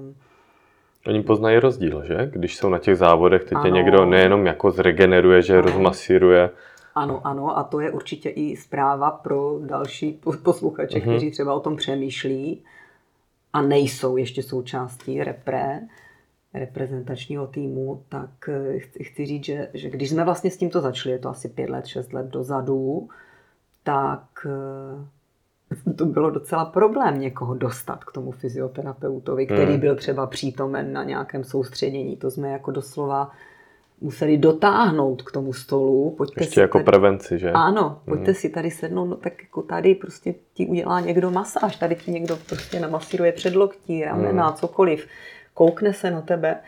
Oni poznají rozdíl, že? Když jsou na těch závodech, teď je někdo nejenom jako zregeneruje, že ano. rozmasíruje. Ano, ano, a to je určitě i zpráva pro další posluchače, mm-hmm. kteří třeba o tom přemýšlí a nejsou ještě součástí repre, reprezentačního týmu, tak eh, chci říct, že, že když jsme vlastně s tímto začali, je to asi pět let, šest let dozadu, tak eh, to bylo docela problém někoho dostat k tomu fyzioterapeutovi, který hmm. byl třeba přítomen na nějakém soustředění. To jsme jako doslova museli dotáhnout k tomu stolu. Pojďte Ještě si jako tady... prevenci, že? Ano, pojďte hmm. si tady sednout, no tak jako tady prostě ti udělá někdo masáž, tady ti někdo prostě namasíruje předloktí, ramena, hmm. cokoliv koukne se na tebe,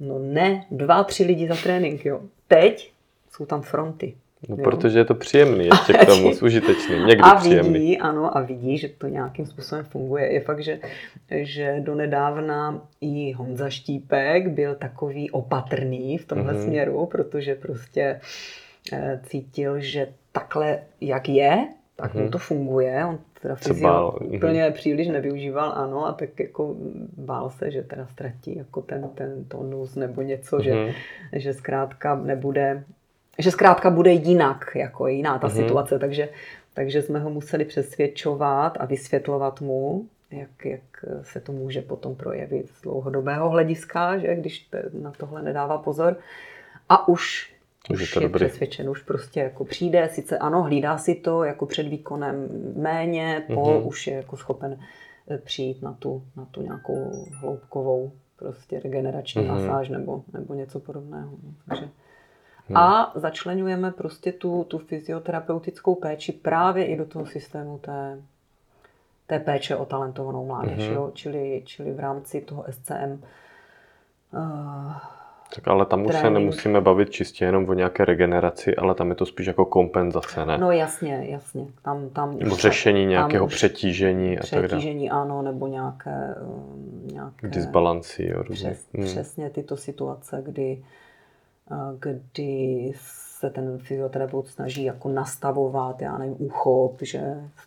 no ne, dva, tři lidi za trénink, jo. Teď jsou tam fronty. No, jo? protože je to příjemný ještě k tomu, užitečný, někdy a příjemný. vidí, ano, a vidí, že to nějakým způsobem funguje. Je fakt, že, že donedávna i Honza Štípek byl takový opatrný v tomhle mm-hmm. směru, protože prostě e, cítil, že takhle, jak je, tak mm-hmm. mu mhm. to funguje. On teda fyzio mhm. úplně příliš nevyužíval, ano, a tak jako bál se, že teda ztratí jako ten, ten tonus nebo něco, mm-hmm. že, mhm. že zkrátka nebude, že zkrátka bude jinak, jako jiná ta mm-hmm. situace, takže, takže jsme ho museli přesvědčovat a vysvětlovat mu, jak, jak se to může potom projevit z dlouhodobého hlediska, že když na tohle nedává pozor. A už už, už je, je přesvědčen, už prostě jako přijde, sice ano, hlídá si to jako před výkonem méně, po mm-hmm. už je jako schopen eh, přijít na tu, na tu nějakou hloubkovou prostě regenerační mm-hmm. masáž nebo, nebo něco podobného. No. Takže. Mm. A začlenujeme prostě tu, tu fyzioterapeutickou péči právě i do toho systému té, té péče o talentovanou mládež. Mm-hmm. Jo? Čili, čili v rámci toho SCM uh, eh, tak ale tam už se nemusíme bavit čistě jenom o nějaké regeneraci, ale tam je to spíš jako kompenzace, ne? No jasně, jasně. Tam, tam nebo řešení nějakého přetížení a tak dále. Přetížení, ano, nebo nějaké... Um, nějaké Disbalancí, jo, Přes, hmm. Přesně tyto situace, kdy, kdy se ten fyzioterapeut snaží jako nastavovat, já nevím, úchop, že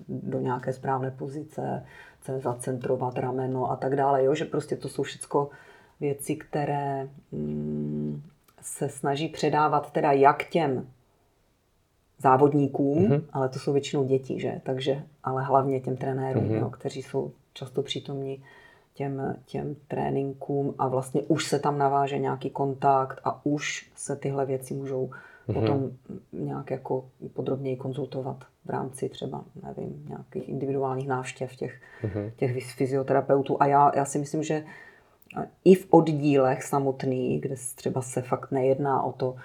do nějaké správné pozice, zacentrovat rameno a tak dále, jo, že prostě to jsou všechno věci, které mm, se snaží předávat teda jak těm závodníkům, mm-hmm. ale to jsou většinou děti, že? Takže, ale hlavně těm trenérům, mm-hmm. jo, kteří jsou často přítomní těm, těm tréninkům a vlastně už se tam naváže nějaký kontakt a už se tyhle věci můžou mm-hmm. potom nějak jako podrobněji konzultovat v rámci třeba, nevím, nějakých individuálních návštěv těch, mm-hmm. těch fyzioterapeutů. A já, já si myslím, že i v oddílech samotných, kde třeba se fakt nejedná o to,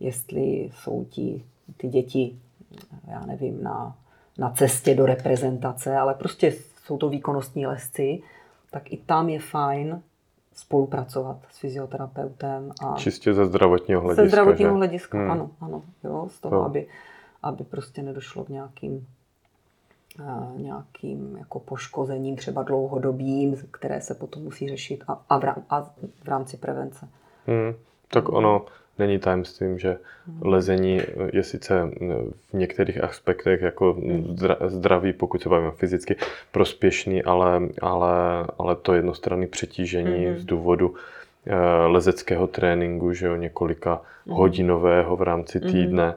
jestli jsou ti, ty děti, já nevím, na, na cestě do reprezentace, ale prostě jsou to výkonnostní lesci, tak i tam je fajn spolupracovat s fyzioterapeutem. A Čistě ze zdravotního hlediska. Ze zdravotního že? hlediska, hmm. ano, ano. Jo, z toho, no. aby, aby prostě nedošlo k nějakým nějakým jako poškozením, třeba dlouhodobým, které se potom musí řešit a, a, v, rám, a v rámci prevence. Hmm, tak ono není tajemstvím, že hmm. lezení je sice v některých aspektech jako hmm. zdravý, pokud se bavíme fyzicky, prospěšný, ale, ale, ale to jednostranné přetížení hmm. z důvodu eh, lezeckého tréninku, že jo, několika hmm. hodinového v rámci týdne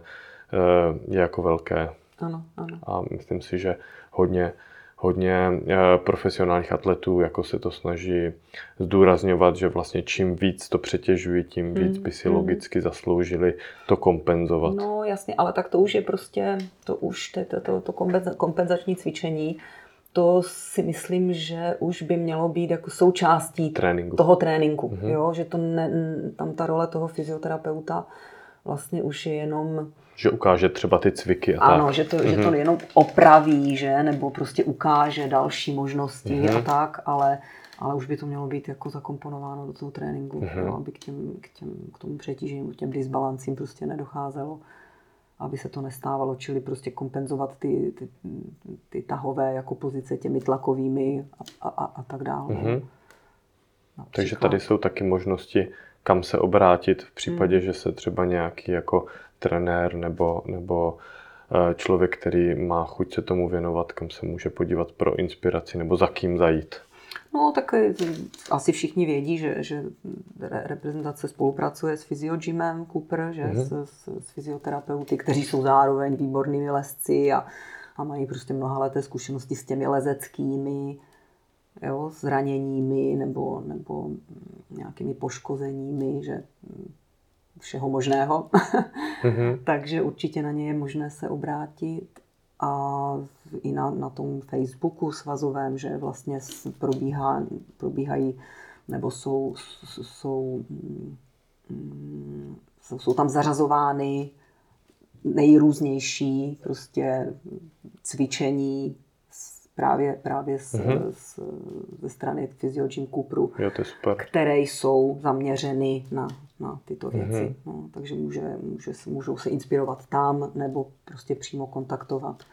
hmm. je jako velké. Ano, ano. A myslím si, že hodně, hodně eh, profesionálních atletů jako se to snaží zdůrazňovat, že vlastně čím víc to přetěžují, tím víc by si mm. logicky zasloužili to kompenzovat. No jasně, ale tak to už je prostě, to už to, to, to kompenzační cvičení to si myslím, že už by mělo být jako součástí Tréninku. toho tréninku. Mm-hmm. Jo? Že to ne, tam ta role toho fyzioterapeuta vlastně už je jenom... Že ukáže třeba ty cviky a ano, tak. že to, mm-hmm. že to jenom opraví, že? nebo prostě ukáže další možnosti mm-hmm. a tak, ale, ale už by to mělo být jako zakomponováno do toho tréninku, mm-hmm. jo? aby k, těm, k, těm, k tomu přetížení, k těm disbalancím prostě nedocházelo aby se to nestávalo, čili prostě kompenzovat ty, ty, ty tahové jako pozice těmi tlakovými a, a, a tak dále. Mm-hmm. Takže tady jsou taky možnosti, kam se obrátit v případě, mm. že se třeba nějaký jako trenér nebo, nebo eh, člověk, který má chuť se tomu věnovat, kam se může podívat pro inspiraci nebo za kým zajít. No, tak eh, asi všichni vědí, že, že reprezentace spolupracuje s fyziogymem Cooper, že mm-hmm. s, s, s fyzioterapeuty, kteří jsou zároveň výbornými lesci a, a mají prostě mnohaleté zkušenosti s těmi lezeckými jo, zraněními nebo, nebo nějakými poškozeními, že všeho možného. mm-hmm. Takže určitě na ně je možné se obrátit a i na, na tom Facebooku svazovém, že vlastně probíhá, probíhají nebo jsou, jsou, mm, jsou, jsou tam zařazovány nejrůznější prostě cvičení právě, právě z, mm-hmm. z, ze strany Physiogym Cooperu, jo, to je super. které jsou zaměřeny na, na tyto věci. Mm-hmm. No, takže může, může, můžou se inspirovat tam nebo prostě přímo kontaktovat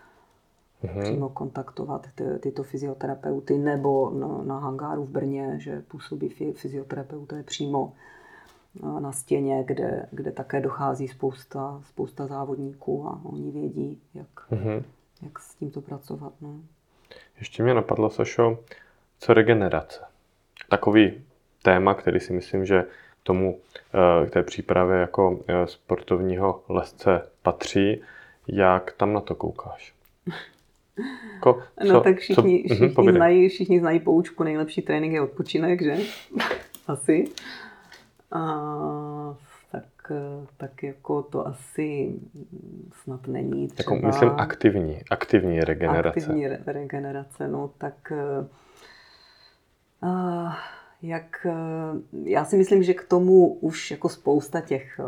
mm-hmm. přímo kontaktovat ty, tyto fyzioterapeuty nebo na, na hangáru v Brně, že působí fyzioterapeuté přímo na stěně, kde, kde také dochází spousta, spousta závodníků a oni vědí, jak, mm-hmm. jak s tímto pracovat. No. Ještě mě napadlo, Sašo, co regenerace. Takový téma, který si myslím, že tomu, eh, k té přípravě jako eh, sportovního lesce patří. Jak tam na to koukáš? Ko, co, no tak všichni, co, všichni, uh znají, všichni znají poučku, nejlepší trénink je odpočinek, že? Asi. A, tak, tak jako to asi snad není třeba... Jako myslím aktivní, aktivní regenerace. Aktivní re- regenerace, no tak... Uh, jak, já si myslím, že k tomu už jako spousta těch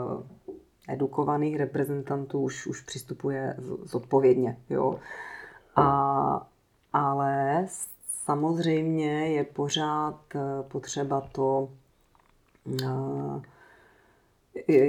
edukovaných reprezentantů už, už přistupuje zodpovědně. Jo. A, ale samozřejmě je pořád eh, potřeba to, eh,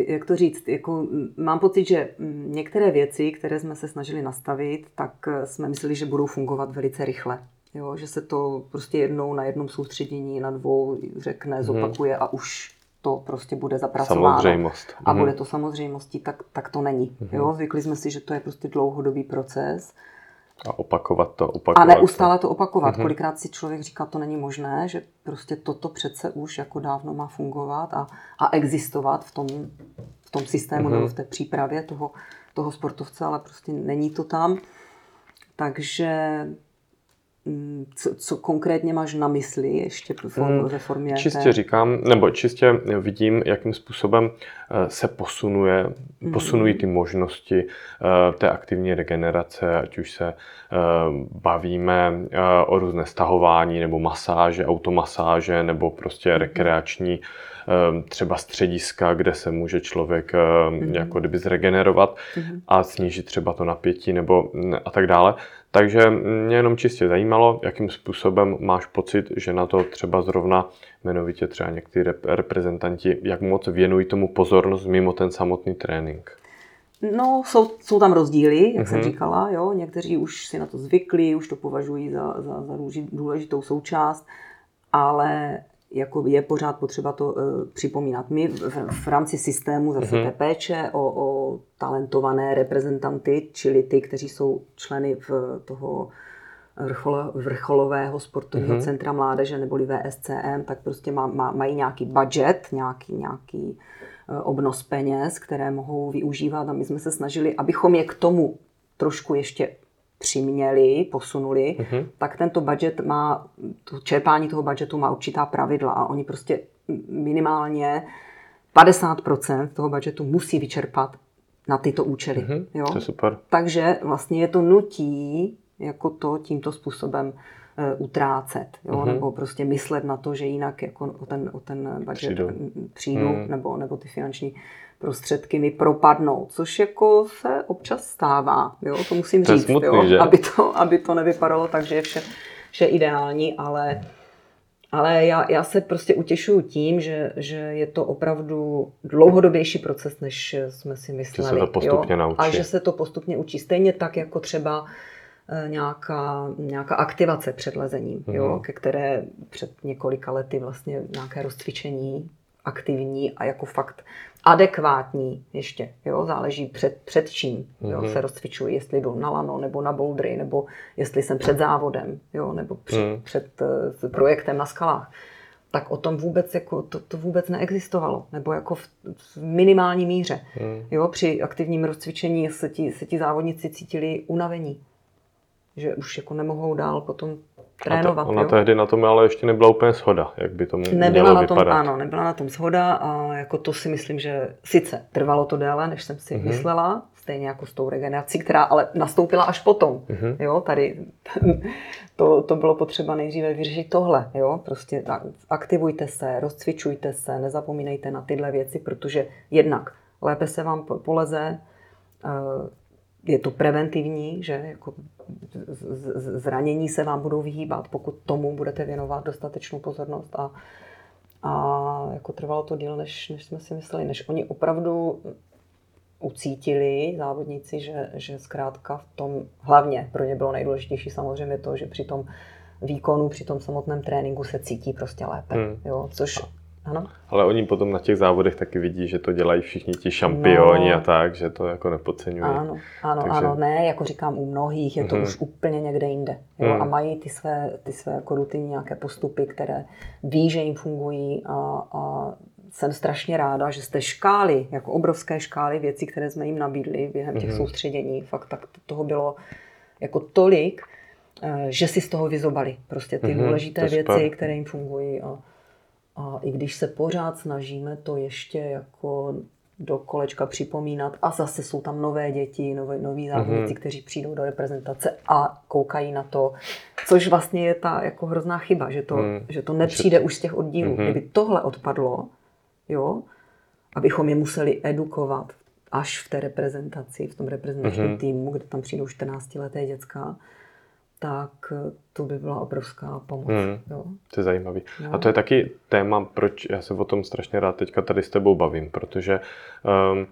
jak to říct, jako mám pocit, že některé věci, které jsme se snažili nastavit, tak eh, jsme mysleli, že budou fungovat velice rychle. Jo, že se to prostě jednou na jednom soustředění, na dvou řekne, mhm. zopakuje a už to prostě bude zapracováno. Samozřejmost. A bude mhm. to samozřejmostí, tak, tak to není. Mm-hmm. Jo, zvykli jsme si, že to je prostě dlouhodobý proces a opakovat to, opakovat A neustále to opakovat. Mm-hmm. Kolikrát si člověk říká, to není možné, že prostě toto přece už jako dávno má fungovat a, a existovat v tom, v tom systému mm-hmm. nebo v té přípravě toho, toho sportovce, ale prostě není to tam. Takže co, co konkrétně máš na mysli ještě form, ve formě? Čistě té... říkám, nebo čistě vidím, jakým způsobem eh, se posunuje, mm. posunují ty možnosti eh, té aktivní regenerace, ať už se eh, bavíme o různé stahování nebo masáže, automasáže nebo prostě mm. rekreační třeba střediska, kde se může člověk mm. jako kdyby zregenerovat mm. a snížit třeba to napětí nebo mm, a tak dále. Takže mě jenom čistě zajímalo, jakým způsobem máš pocit, že na to třeba zrovna jmenovitě třeba někteří reprezentanti, jak moc věnují tomu pozornost mimo ten samotný trénink. No, jsou, jsou tam rozdíly, jak mm-hmm. jsem mhm. říkala, jo. Někteří už si na to zvykli, už to považují za, za, za důležitou součást, ale jako je pořád potřeba to uh, připomínat. My v, v rámci systému zase mm-hmm. té péče o, o talentované reprezentanty, čili ty, kteří jsou členy v toho vrcholo, vrcholového sportovního mm-hmm. centra mládeže neboli VSCM, tak prostě má, má, mají nějaký budget, nějaký, nějaký uh, obnos peněz, které mohou využívat a my jsme se snažili, abychom je k tomu trošku ještě přiměli, posunuli, mm-hmm. tak tento budget má, to čerpání toho budgetu má určitá pravidla a oni prostě minimálně 50% toho budgetu musí vyčerpat na tyto účely. Mm-hmm. Jo? To je super. Takže vlastně je to nutí jako to tímto způsobem e, utrácet, jo? Mm-hmm. nebo prostě myslet na to, že jinak jako o ten, o ten budget přijdu, přijdu mm. nebo, nebo ty finanční prostředky mi propadnou, což jako se občas stává, jo? to musím to říct, smutný, jo? Že? Aby, to, aby to nevypadalo tak, že je vše, vše ideální, ale ale já, já se prostě utěšuju tím, že, že je to opravdu dlouhodobější proces, než jsme si mysleli. Že se to postupně jo? naučí. A že se to postupně učí. Stejně tak, jako třeba eh, nějaká, nějaká aktivace před lezením, mm-hmm. jo? Mhm. ke které před několika lety vlastně nějaké rozcvičení aktivní a jako fakt adekvátní ještě, jo, záleží před, před čím, jo, mm-hmm. se rozcvičuji, jestli jdu na lano, nebo na bouldry, nebo jestli jsem před závodem, jo, nebo před, mm. před uh, projektem na skalách, tak o tom vůbec, jako, to, to vůbec neexistovalo, nebo jako v, v minimální míře, mm. jo, při aktivním rozcvičení se ti, se ti závodníci cítili unavení, že už jako nemohou dál potom trénovat. ona jo? tehdy na tom ale ještě nebyla úplně shoda, jak by nebyla mělo na tom, vypadat. Ano, nebyla na tom shoda a jako to si myslím, že sice trvalo to déle, než jsem si mm-hmm. myslela, stejně jako s tou regenerací, která ale nastoupila až potom. Mm-hmm. Jo, tady to, to bylo potřeba nejdříve vyřešit tohle. Jo? Prostě aktivujte se, rozcvičujte se, nezapomínejte na tyhle věci, protože jednak lépe se vám poleze, eh, je to preventivní, že jako zranění se vám budou vyhýbat, pokud tomu budete věnovat dostatečnou pozornost a, a jako trvalo to díl, než, než jsme si mysleli, než oni opravdu ucítili závodníci, že, že zkrátka v tom, hlavně pro ně bylo nejdůležitější samozřejmě to, že při tom výkonu, při tom samotném tréninku se cítí prostě lépe, hmm. jo, což ano. Ale oni potom na těch závodech taky vidí, že to dělají všichni ti šampioni no. a tak, že to jako nepodceňují. Ano, ano, Takže... ano, ne, jako říkám, u mnohých je to mm. už úplně někde jinde. Jo? Mm. A mají ty své, ty své jako rutiny, nějaké postupy, které ví, že jim fungují a, a jsem strašně ráda, že jste škály, jako obrovské škály věcí, které jsme jim nabídli během těch mm. soustředění. Fakt tak toho bylo jako tolik, eh, že si z toho vyzobali prostě ty mm. důležité věci, které jim fungují. A, a i když se pořád snažíme to ještě jako do kolečka připomínat a zase jsou tam nové děti, nové, noví závodníci, mm-hmm. kteří přijdou do reprezentace a koukají na to, což vlastně je ta jako hrozná chyba, že to, mm. že to nepřijde už z těch oddílů. Mm-hmm. Kdyby tohle odpadlo, jo, abychom je museli edukovat až v té reprezentaci, v tom reprezentačním mm-hmm. týmu, kde tam přijdou 14-leté děcka, tak to by byla obrovská pomoc. Hmm, jo. To je zajímavý. No. A to je taky téma, proč já se o tom strašně rád teďka tady s tebou bavím, protože um,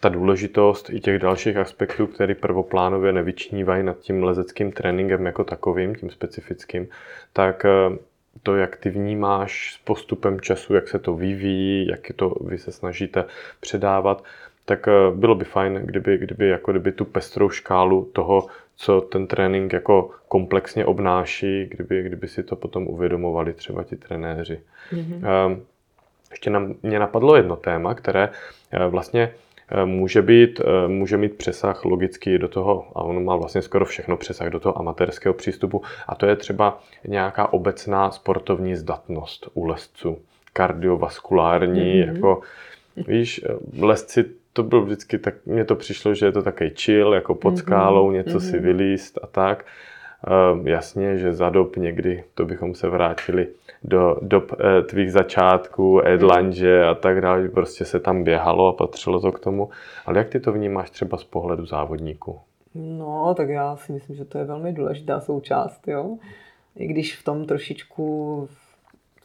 ta důležitost i těch dalších aspektů, které prvoplánově nevyčnívají nad tím lezeckým tréninkem jako takovým, tím specifickým, tak ehm, to, jak ty vnímáš s postupem času, jak se to vyvíjí, jak to vy se snažíte předávat, tak eh, bylo by fajn, kdyby, kdyby, jako kdyby tu pestrou škálu toho, co ten trénink jako komplexně obnáší, kdyby, kdyby si to potom uvědomovali třeba ti trenéři. Mm-hmm. Ještě nám, mě napadlo jedno téma, které eh, vlastně eh, může, být, může mít přesah logicky do toho, a ono má vlastně skoro všechno přesah do toho amatérského přístupu, a to je třeba nějaká obecná sportovní zdatnost u lesců, kardiovaskulární, mm-hmm. jako víš, lesci to byl vždycky tak, mně to přišlo, že je to takový chill, jako pod mm-hmm. skálou, něco mm-hmm. si mhm. vylíst a tak. Uh, jasně, že za dob někdy, to bychom se vrátili do dob uh, tvých začátků, Edlange a tak dále, prostě se tam běhalo a patřilo to k tomu. Ale jak ty to vnímáš třeba z pohledu závodníků? No, tak já si myslím, že to je velmi důležitá součást, jo. I když v tom trošičku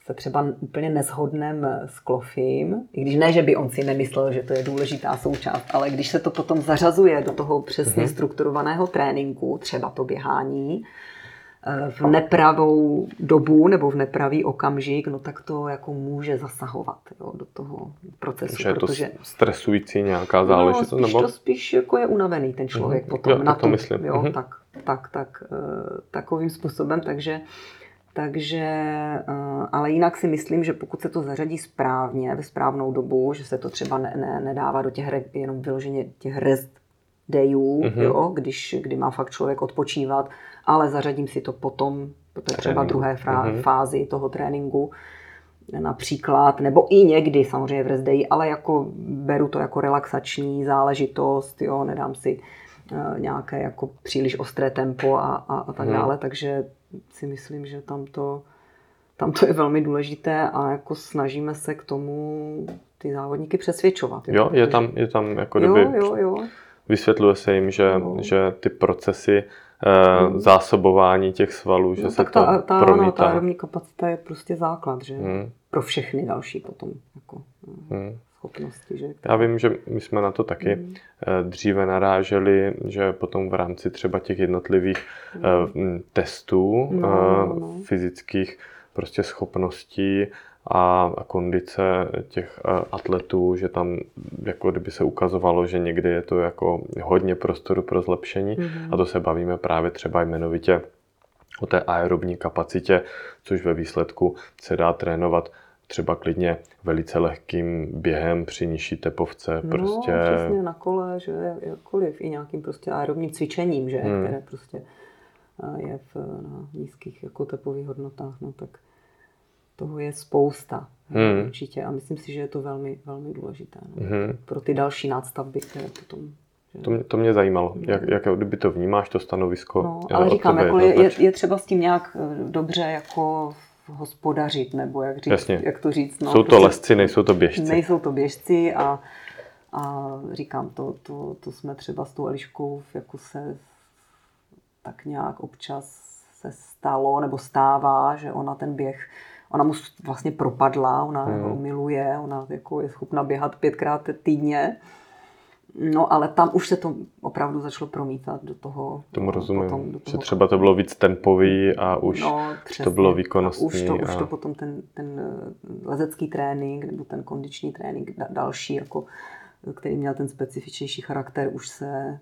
se třeba úplně neshodneme s Klofím, i když ne, že by on si nemyslel, že to je důležitá součást, ale když se to potom zařazuje do toho přesně mm-hmm. strukturovaného tréninku, třeba to běhání, eh, v nepravou dobu nebo v nepravý okamžik, no tak to jako může zasahovat jo, do toho procesu. Že je to protože, stresující nějaká záležitost? No, spíš nebo? to spíš jako je unavený ten člověk mm-hmm. potom jo, na to, to myslím. Jo, mm-hmm. tak, tak, tak, uh, takovým způsobem, takže takže, eh, ale jinak si myslím, že pokud se to zařadí správně, ve správnou dobu, že se to třeba ne, ne, nedává do těch jenom vyloženě těch rest dayů, mm-hmm. jo, když, kdy má fakt člověk odpočívat, ale zařadím si to potom, to je třeba druhé fra, mm-hmm. fázi toho tréninku, například, nebo i někdy samozřejmě v rest day, ale jako beru to jako relaxační záležitost, jo, nedám si uh, nějaké jako příliš ostré tempo a, a, a tak Hmm. dále, takže si myslím, že tam to, tam to je velmi důležité a jako snažíme se k tomu ty závodníky přesvědčovat. Jo, je protože- tam, je tam jako jo, kdyby jo, jo. vysvětluje se jim, že, No. že ty procesy eh, Mm. zásobování těch svalů, že No, se tak to ta, ta, ano, promítá. ta aerobní kapacita je prostě základ, že? Hmm, Pro všechny další potom jako, mm, hmm. Schopnosti, že? Já vím, že my jsme na to taky Mm. dříve naráželi, že potom v rámci třeba těch jednotlivých eh, m, testů No, eh, no, no. fyzických prostě schopností a, kondice těch atletů, že tam jako kdyby se ukazovalo, že někdy je to jako hodně prostoru pro zlepšení Mhm. a to se bavíme právě třeba jmenovitě o té aerobní kapacitě, což ve výsledku se dá trénovat třeba klidně velice lehkým během při nižší tepovce. Prostě No, přesně na kole, že jakkoliv, i nějakým prostě aerobním cvičením, že, Hmm. které prostě eh, je v, na nízkých jako tepových hodnotách, no tak toho je spousta. Hmm. Určitě a myslím si, že je to velmi, velmi důležité. No. Mhm. Pro ty další nástavby, které potom... Že... To mě, to mě zajímalo, jak, jak kdyby to vnímáš, to stanovisko. No, eh, ale říkám, jako je, je, je třeba s tím nějak eh, dobře jako hospodařit, nebo jak, říct, Jasně. jak to říct. No, Jsou to lesci, nejsou to běžci. Nejsou to běžci a, a říkám, to, to, to jsme třeba s tou Eliškou jako se tak nějak občas se stalo, nebo stává, že ona ten běh, ona mu vlastně propadla, ona Hmm. ho miluje, ona jako je schopna běhat pětkrát týdně, No, ale tam už se to opravdu začalo promítat do toho. Tomu rozumím, potom do že toho- třeba to bylo víc tempový a už no, to přesně. bylo A výkonnostní. Už to, už a... to potom ten, ten eh, lezecký trénink nebo ten kondiční trénink da- další, jako, který měl ten specifičnější charakter, už se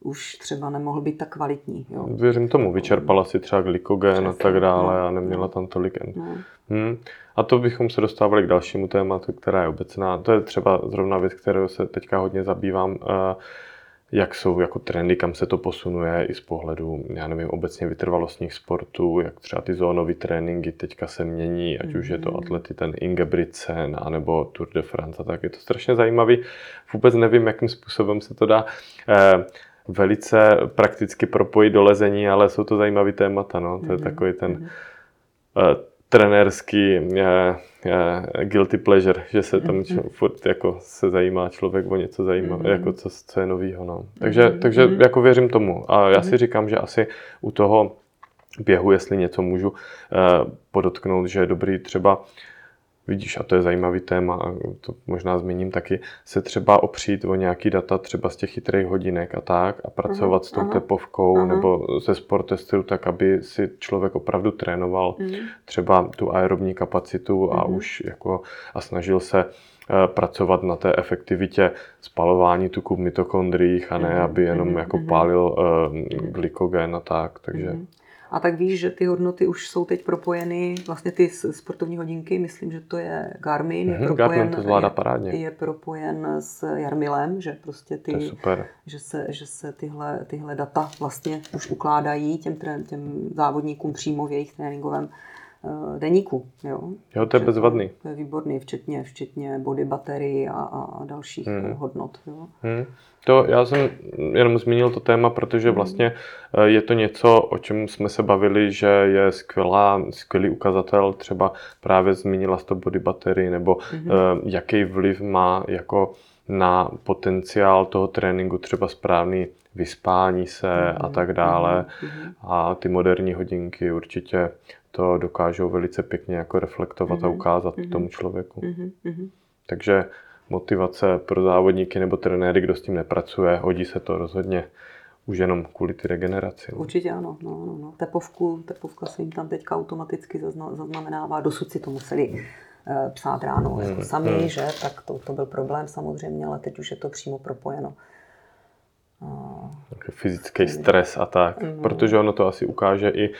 už třeba nemohl být tak kvalitní. Jo. Věřím tomu, vyčerpala si třeba glykogen a tak dále no, a neměla tam tolik. en- No. Hmm. A to bychom se dostávali k dalšímu tématu, která je obecná. To je třeba zrovna věc, kterou se teďka hodně zabývám. eh, Jak jsou jako trendy, kam se to posunuje i z pohledu, já nevím, obecně vytrvalostních sportů, jak třeba ty zónové tréninky teďka se mění, ať už je to Mhm. atlety ten Ingebrigtsen, nebo Tour de France, tak je to strašně zajímavý. Vůbec nevím, jakým způsobem se to dá eh, velice prakticky propojit do lezení, ale jsou to zajímavý témata, no. To je Mhm, takový ten eh, trenérský eh, eh, guilty pleasure, že se tam č- Mhm. furt jako se zajímá člověk o něco zajímá, Mhm. jako co, co je novýho, no. Takže, takže jako věřím tomu a já si říkám, že asi u toho běhu, jestli něco můžu podotknout, že je dobrý třeba Vidíš, a to je zajímavý téma, a to možná zmíním taky, se třeba opřít o nějaký data třeba z těch chytrých hodinek a tak a pracovat Aha, s tou aha, tepovkou aha. nebo se sportestu tak, aby si člověk opravdu trénoval Mhm. třeba tu aerobní kapacitu a Mhm. už jako a snažil se eh, pracovat na té efektivitě spalování tuku v mitochondriích a ne, aby jenom jako pálil eh, glykogen a tak, takže. A tak víš, že ty hodnoty už jsou teď propojeny, vlastně ty sportovní hodinky, myslím, že to je Garmin, je Mhm, propojen, Garmin to zvládá je, parádně. je propojen s Jarmilem, že prostě to je ty, super. že se, že se tyhle, tyhle data vlastně už ukládají těm, těm závodníkům přímo v jejich tréninkovém deníku. Jo? Jo, to je bezvadný. To je výborný, včetně, včetně body baterii a, a, a dalších hmm. hodnot. Jo? Hmm. To já jsem jenom zmínil to téma, protože vlastně eh, je to něco, o čem jsme se bavili, že je skvělá, skvělý ukazatel, třeba právě zmínila to body battery, nebo Mhm. eh, jaký vliv má jako na potenciál toho tréninku, třeba správný vyspání se a Mhm, tak dále. mhm, A ty moderní hodinky určitě to dokážou velice pěkně jako reflektovat a Mhm, ukázat mhm. tomu člověku. mhm, mhm. Takže motivace pro závodníky nebo trenéry, kdo s tím nepracuje, hodí se to rozhodně už jenom kvůli ty regeneraci. No. Určitě ano. No, no, no. Tepovku, tepovka se jim tam teďka automaticky zazna, zaznamenává. Dosud si to museli eh, psát ráno Hmm, jako sami, hmm. že? Tak to, to byl problém samozřejmě, ale teď už je to přímo propojeno. A, Takový Fyzický stres a tak. Mhm. Protože ono to asi ukáže i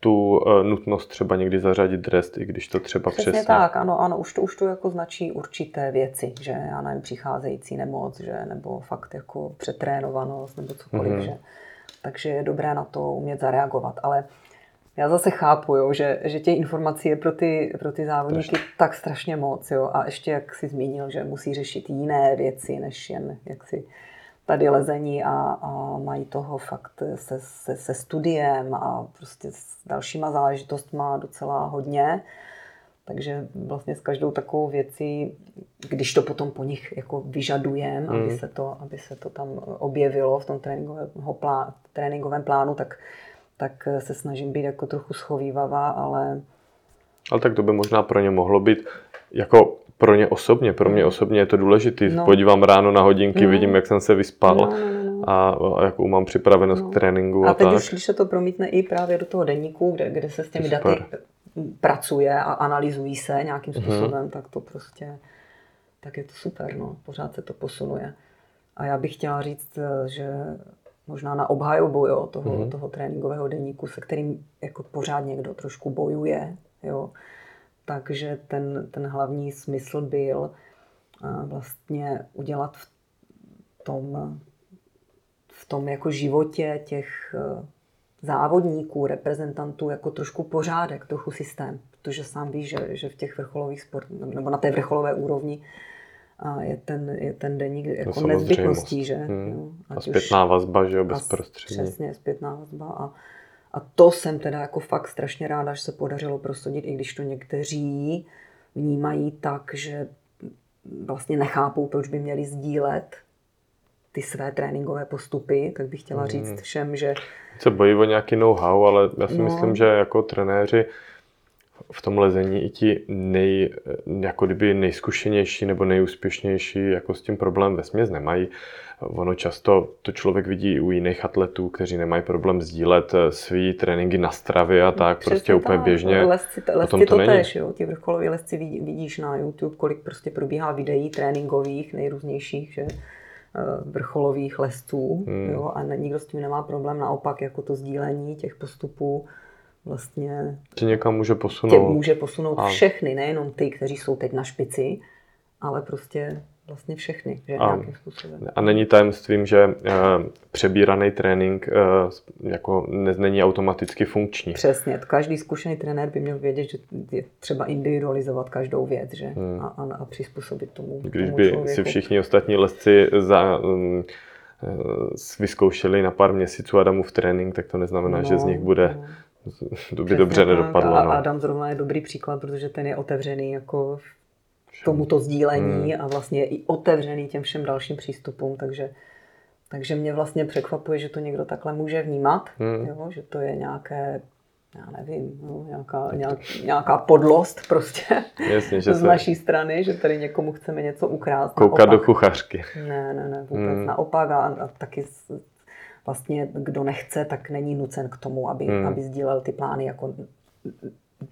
tu eh, nutnost třeba někdy zařadit rest, i když to třeba Přesně, přesně. tak, ano, ano, už to, už to jako značí určité věci, že já nevím, přicházející nemoc, že, nebo fakt jako přetrénovanost, nebo cokoliv, Mhm. že. Takže je dobré na to umět zareagovat, ale já zase chápu, jo, že, že těch informací je pro ty, pro ty závodníky tak strašně moc, jo, a ještě jak si zmínil, že musí řešit jiné věci, než jen jak si tady lezení a, a mají toho fakt se, se, se studiem a prostě s dalšíma záležitostma docela hodně. Takže vlastně s každou takovou věcí, když to potom po nich jako vyžadujem, mm. aby, se to, aby se to tam objevilo v tom plá, tréninkovém plánu, tak, tak se snažím být jako trochu schovývavá, ale... Ale tak to by možná pro ně mohlo být jako pro ně osobně, pro mě osobně je to důležité. No. Podívám ráno na hodinky, no. vidím, jak jsem se vyspal no, no, no. no. A, a jakou mám připravenost no. k tréninku. A, a teď tak. už, když se to promítne i právě do toho denníku, kde, kde se s těmi daty pracuje a analyzují se nějakým mhm. způsobem, mm-hmm. tak to prostě, tak je to super, no. Pořád se to posunuje. A já bych chtěla říct, že možná na obhajobu jo, toho, mm-hmm. toho tréninkového denníku, se kterým jako pořád někdo trošku bojuje, jo, takže ten, ten hlavní smysl byl vlastně udělat v tom, v tom jako životě těch e, závodníků, reprezentantů jako trošku pořádek, trochu systém. Protože sám víš, že, že v těch vrcholových sport, nebo na té vrcholové úrovni je ten, je ten deník jako no, nezbytností, že? Hmm. a zpětná vazba, že jo, bezprostředně. Přesně, zpětná vazba a a to jsem teda jako fakt strašně ráda, že se podařilo prosadit, i když to někteří vnímají tak, že vlastně nechápou, proč by měli sdílet ty své tréninkové postupy, tak bych chtěla říct hmm. všem, že... Se bojí o nějaký know-how, ale já si no. myslím, že jako trenéři v tom lezení i ti nej, jako kdyby nejzkušenější nebo nejúspěšnější jako s tím problém ve směs nemají. Ono často to člověk vidí u jiných atletů, kteří nemají problém sdílet eh, svý tréninky na stravě a tak, Přesně prostě úplně běžně. Lesci, lesci to, to tež, jo. Ti vrcholoví lesci vidí, vidíš na YouTube, kolik prostě probíhá videí tréninkových, nejrůznějších, že eh, vrcholových lesců, hmm. jo, a nikdo s tím nemá problém, naopak jako to sdílení těch postupů vlastně tě někam může posunout. Tě může posunout a... všechny, nejenom ty, kteří jsou teď na špici, ale prostě vlastně všechny, že a, nějakým způsobem. A není tajemstvím, že uh, přebíraný trénink uh, jako ne, není automaticky funkční. Přesně, každý zkušený trenér by měl vědět, že je třeba individualizovat každou věc, že? Hmm. A, a, a přizpůsobit tomu Když tomu by člověku. si všichni ostatní lesci za, um, vyzkoušeli na pár měsíců Adamův trénink, tak to neznamená, no, že z nich bude no to by Přesně dobře tak. nedopadlo. A no. Adam zrovna je dobrý příklad, protože ten je otevřený jako tomuto sdílení hmm. a vlastně je i otevřený těm všem dalším přístupům, takže, takže mě vlastně překvapuje, že to někdo takhle může vnímat, hmm. jo, že to je nějaké já nevím, no, nějaká, nějak, nějaká podlost prostě Jasně, že z se... naší strany, že tady někomu chceme něco ukrást. Koukat do kuchařky. Ne, ne, ne, vůbec hmm. naopak a, a taky vlastně kdo nechce, tak není nucen k tomu, aby, hmm. aby sdílel ty plány jako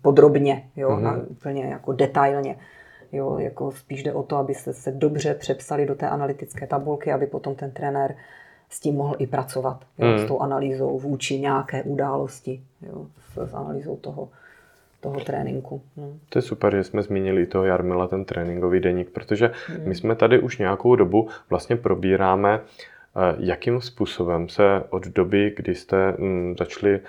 podrobně, jo, hmm. na, úplně jako detailně. Jo, jako spíš jde o to, aby se, dobře přepsali do té analytické tabulky, aby potom ten trenér s tím mohl i pracovat, jo, hmm. s tou analýzou vůči nějaké události, jo, s, s analýzou toho, toho tréninku. Hmm. To je super, že jsme zmínili toho Jarmila, ten tréninkový deník, protože hmm. my jsme tady už nějakou dobu vlastně probíráme uh, Jakým způsobem se od doby, kdy jste mm, začali eh,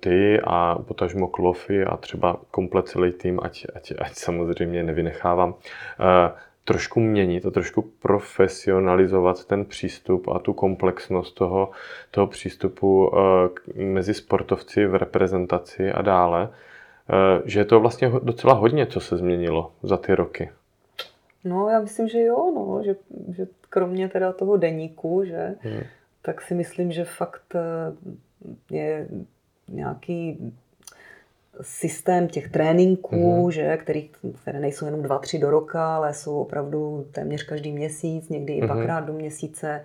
ty a potažmo Klofy a třeba komplet celý tým, ať, ať, ať samozřejmě nevynechávám, eh, trošku měnit a trošku profesionalizovat ten přístup a tu komplexnost toho, toho přístupu eh, mezi sportovci v reprezentaci a dále, že je to vlastně docela hodně, co se změnilo za ty roky. No, já myslím, že jo, no, že, že kromě teda toho deníku, že, hmm. tak si myslím, že fakt eh, je nějaký systém těch tréninků, hmm. že, který, které nejsou jenom dva, tři do roka, ale jsou opravdu téměř každý měsíc, někdy i hmm. dvakrát do měsíce.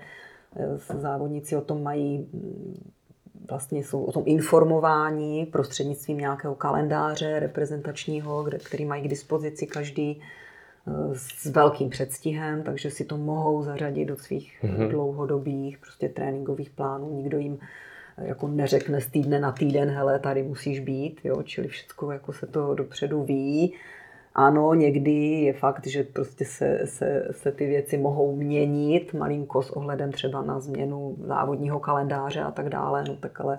Eh, závodníci o tom mají mm, vlastně jsou o tom informováni prostřednictvím nějakého kalendáře reprezentačního, kde, který mají k dispozici každý s velkým předstihem, takže si to mohou zařadit do svých mm-hmm. dlouhodobých prostě tréninkových plánů. Nikdo jim eh, jako neřekne z týdne na týden, hele, tady musíš být, jo, čili všechno jako se to dopředu ví. Ano, někdy je fakt, že prostě se, se, se ty věci mohou měnit malinko s ohledem třeba na změnu závodního kalendáře a tak dále, no tak ale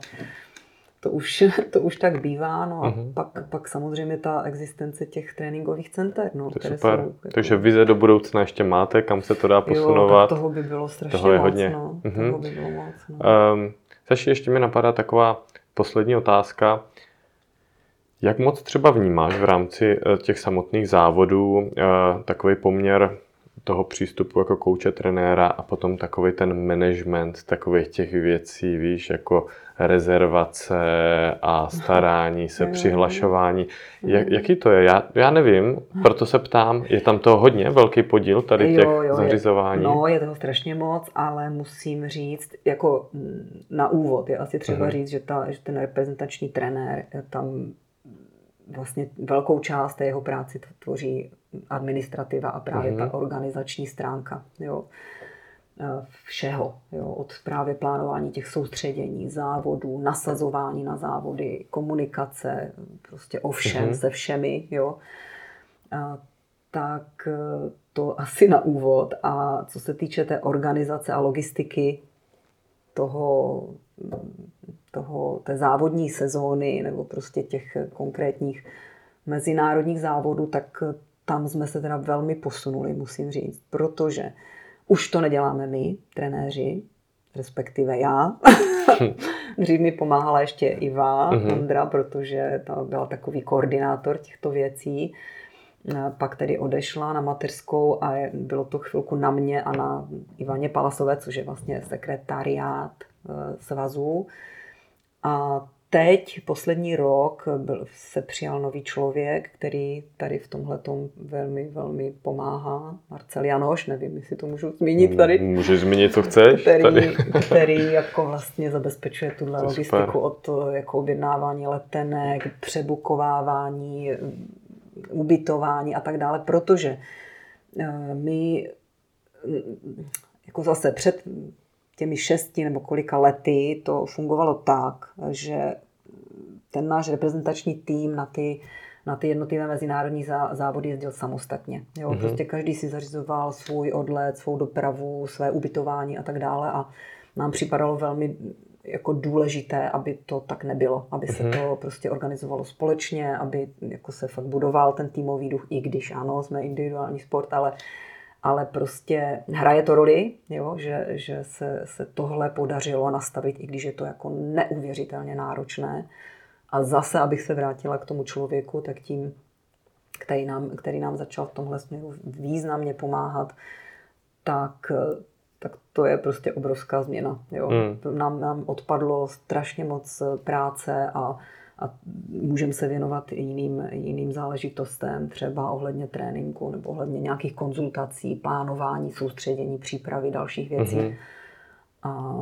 to už, to už tak bývá, no a Mhm. pak, pak samozřejmě ta existence těch tréninkových center, no, To které super. jsou... jako- Takže vize do budoucna ještě máte, kam se to dá Jo, posunovat. tak toho by bylo strašně Toho je moc, hodně. no. Mhm. Toho by bylo moc, no. Um, Saši, ještě mi napadá taková poslední otázka. Jak moc třeba vnímáš v rámci eh, těch samotných závodů eh, takový poměr toho přístupu jako kouče, trenéra a potom takový ten management takových těch věcí, víš, jako rezervace a starání se, Jo. přihlašování. Jak, Mhm. jaký to je? Já, já nevím, proto se ptám, je tam toho hodně velký podíl tady těch Jo, jo, je- zařizování? No, je toho strašně moc, ale musím říct, jako mm, na úvod je asi třeba Mhm. říct, že, ta, že ten reprezentační trenér tam vlastně velkou část té jeho práci tvoří administrativa a právě Mhm. ta organizační stránka. Jo. Eh, Všeho, jo, od právě plánování těch soustředění, závodů, nasazování na závody, komunikace, prostě o všem, Mhm. se všemi, jo. A, tak eh, to asi na úvod. A co se týče té organizace a logistiky toho, toho, té závodní sezóny nebo prostě těch konkrétních mezinárodních závodů, tak tam jsme se teda velmi posunuli, musím říct, protože už to neděláme my, trenéři, respektive já. Dřív mi pomáhala ještě Iva Mhm. Ondra, protože ta byla takový koordinátor těchto věcí. Pak tedy odešla na mateřskou a bylo to chvilku na mě a na Ivaně Palasové, což je vlastně sekretariát eh, svazu. A teď, poslední rok, byl, se přijal nový člověk, který tady v tomhle velmi, velmi pomáhá. Marcel Janoš, nevím, jestli to můžu zmínit tady Můžeš zmínit, co chceš? který, Tady. který jako vlastně zabezpečuje tuhle logistiku super. od jako objednávání letenek, přebukovávání, ubytování a tak dále, protože eh, my jako zase před těmi šesti nebo kolika lety to fungovalo tak, že ten náš reprezentační tým na ty, na ty jednotlivé mezinárodní zá, závody jezdil samostatně. Jo? Mhm. Mm-hmm. Prostě každý si zařizoval svůj odlet, svou dopravu, své ubytování a tak dále a nám připadalo velmi jako důležité, aby to tak nebylo, aby se Mhm. to prostě organizovalo společně, aby jako se fakt budoval ten týmový duch, i když ano, jsme individuální sport, ale ale prostě hraje to roli, jo, že, že se, se tohle podařilo nastavit, i když je to jako neuvěřitelně náročné. A zase, abych se vrátila k tomu člověku, tak tím, který nám, který nám začal v tomhle směru významně pomáhat, tak, tak to je prostě obrovská změna. Jo. Mm. Nám, nám odpadlo strašně moc práce a, a můžeme se věnovat i jiným, jiným záležitostem, třeba ohledně tréninku nebo ohledně nějakých konzultací, plánování, soustředění, přípravy dalších věcí. Mhm. A,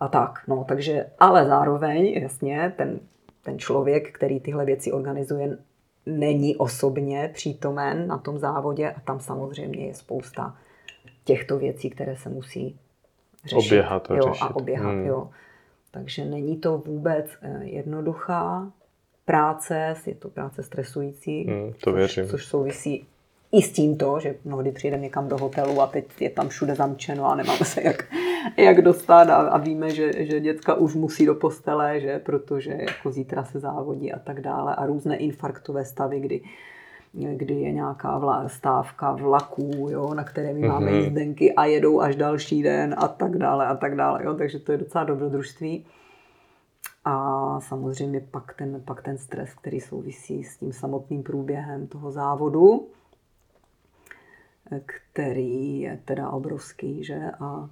a tak, no, takže, ale zároveň, jasně, ten, ten člověk, který tyhle věci organizuje, není osobně přítomen na tom závodě a tam samozřejmě je spousta těchto věcí, které se musí řešit. Oběhat a jo, řešit. A oběhat, Hmm. jo. Takže není to vůbec eh, jednoduchá práce, je to práce stresující, Hmm, to což, věřím. což souvisí i s tímto, že mnohdy přijdeme někam do hotelu a teď je tam všude zamčeno a nemáme se jak, jak dostat a, a víme, že, že děcka už musí do postele, že protože jako zítra se závodí a tak dále a různé infarktové stavy, kdy kdy je nějaká vla, stávka vlaků, jo, na které my máme Mhm. jízdenky a jedou až další den a tak dále a tak dále. Jo, takže to je docela dobrodružství. A samozřejmě pak ten, pak ten stres, který souvisí s tím samotným průběhem toho závodu, který je teda obrovský, že? A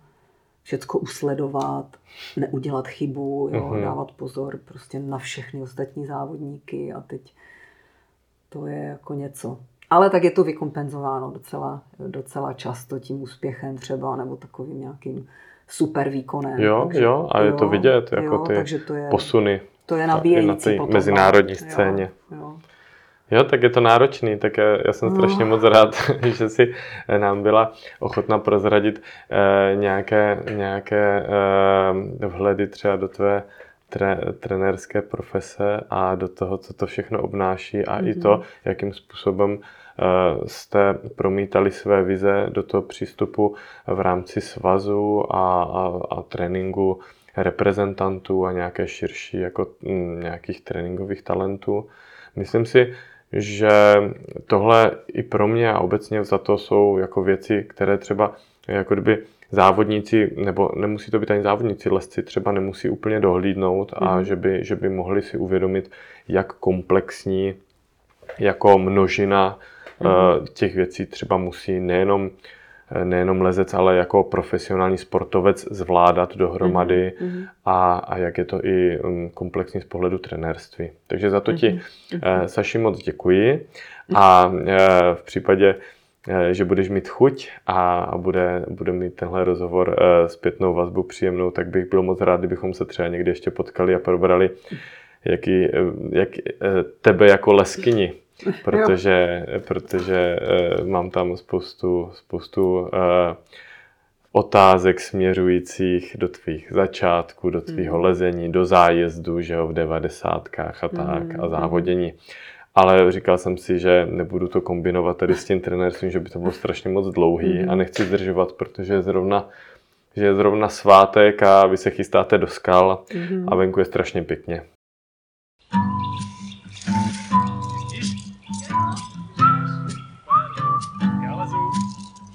všecko usledovat, neudělat chybu, jo? Mhm. dávat pozor prostě na všechny ostatní závodníky a teď to je jako něco. Ale tak je to vykompenzováno docela, docela často tím úspěchem třeba, nebo takovým nějakým super výkonem. Jo, jo, a je to vidět, jako ty takže to je, Posuny to je na nabíjející té potom, mezinárodní no. scéně. Jo, jo. Jo, tak je to náročný, tak já, já jsem No. strašně moc rád, že si eh, nám byla ochotna prozradit eh, nějaké, nějaké eh, vhledy třeba do tvé tre, trenérské profese a do toho, co to všechno obnáší a mm-hmm. i to, jakým způsobem eh, jste promítali své vize do toho přístupu v rámci svazu a, a, a tréninku reprezentantů a nějaké širší jako mm, nějakých tréninkových talentů. Myslím si, že tohle i pro mě a obecně za to jsou jako věci, které třeba jako kdyby závodníci, nebo nemusí to být ani závodníci, lesci třeba nemusí úplně dohlídnout a mm. že, by, že by mohli si uvědomit, jak komplexní jako množina mm. těch věcí třeba musí nejenom nejenom lezec, ale jako profesionální sportovec zvládat dohromady mm-hmm. a, a jak je to i mm, komplexní z pohledu trenérství. Takže za to ti, mm-hmm. Saši, moc děkuji a eh, v případě, eh, že budeš mít chuť a bude, bude mít tenhle rozhovor zpětnou vazbu příjemnou, tak bych byl moc rád, kdybychom se třeba někdy ještě potkali a probrali, jaký, jak tebe jako leskyni protože, protože mám tam spoustu, spoustu otázek směřujících do tvých začátků, do tvýho mm. lezení, do zájezdu, že jo, v devadesátkách a tak, mm. a závodění. Ale říkal jsem si, že nebudu to kombinovat tady s tím trenérstvím, že by to bylo strašně moc dlouhý mm. a nechci zdržovat, protože je zrovna, že je zrovna svátek a vy se chystáte do skal mm. a venku je strašně pěkně.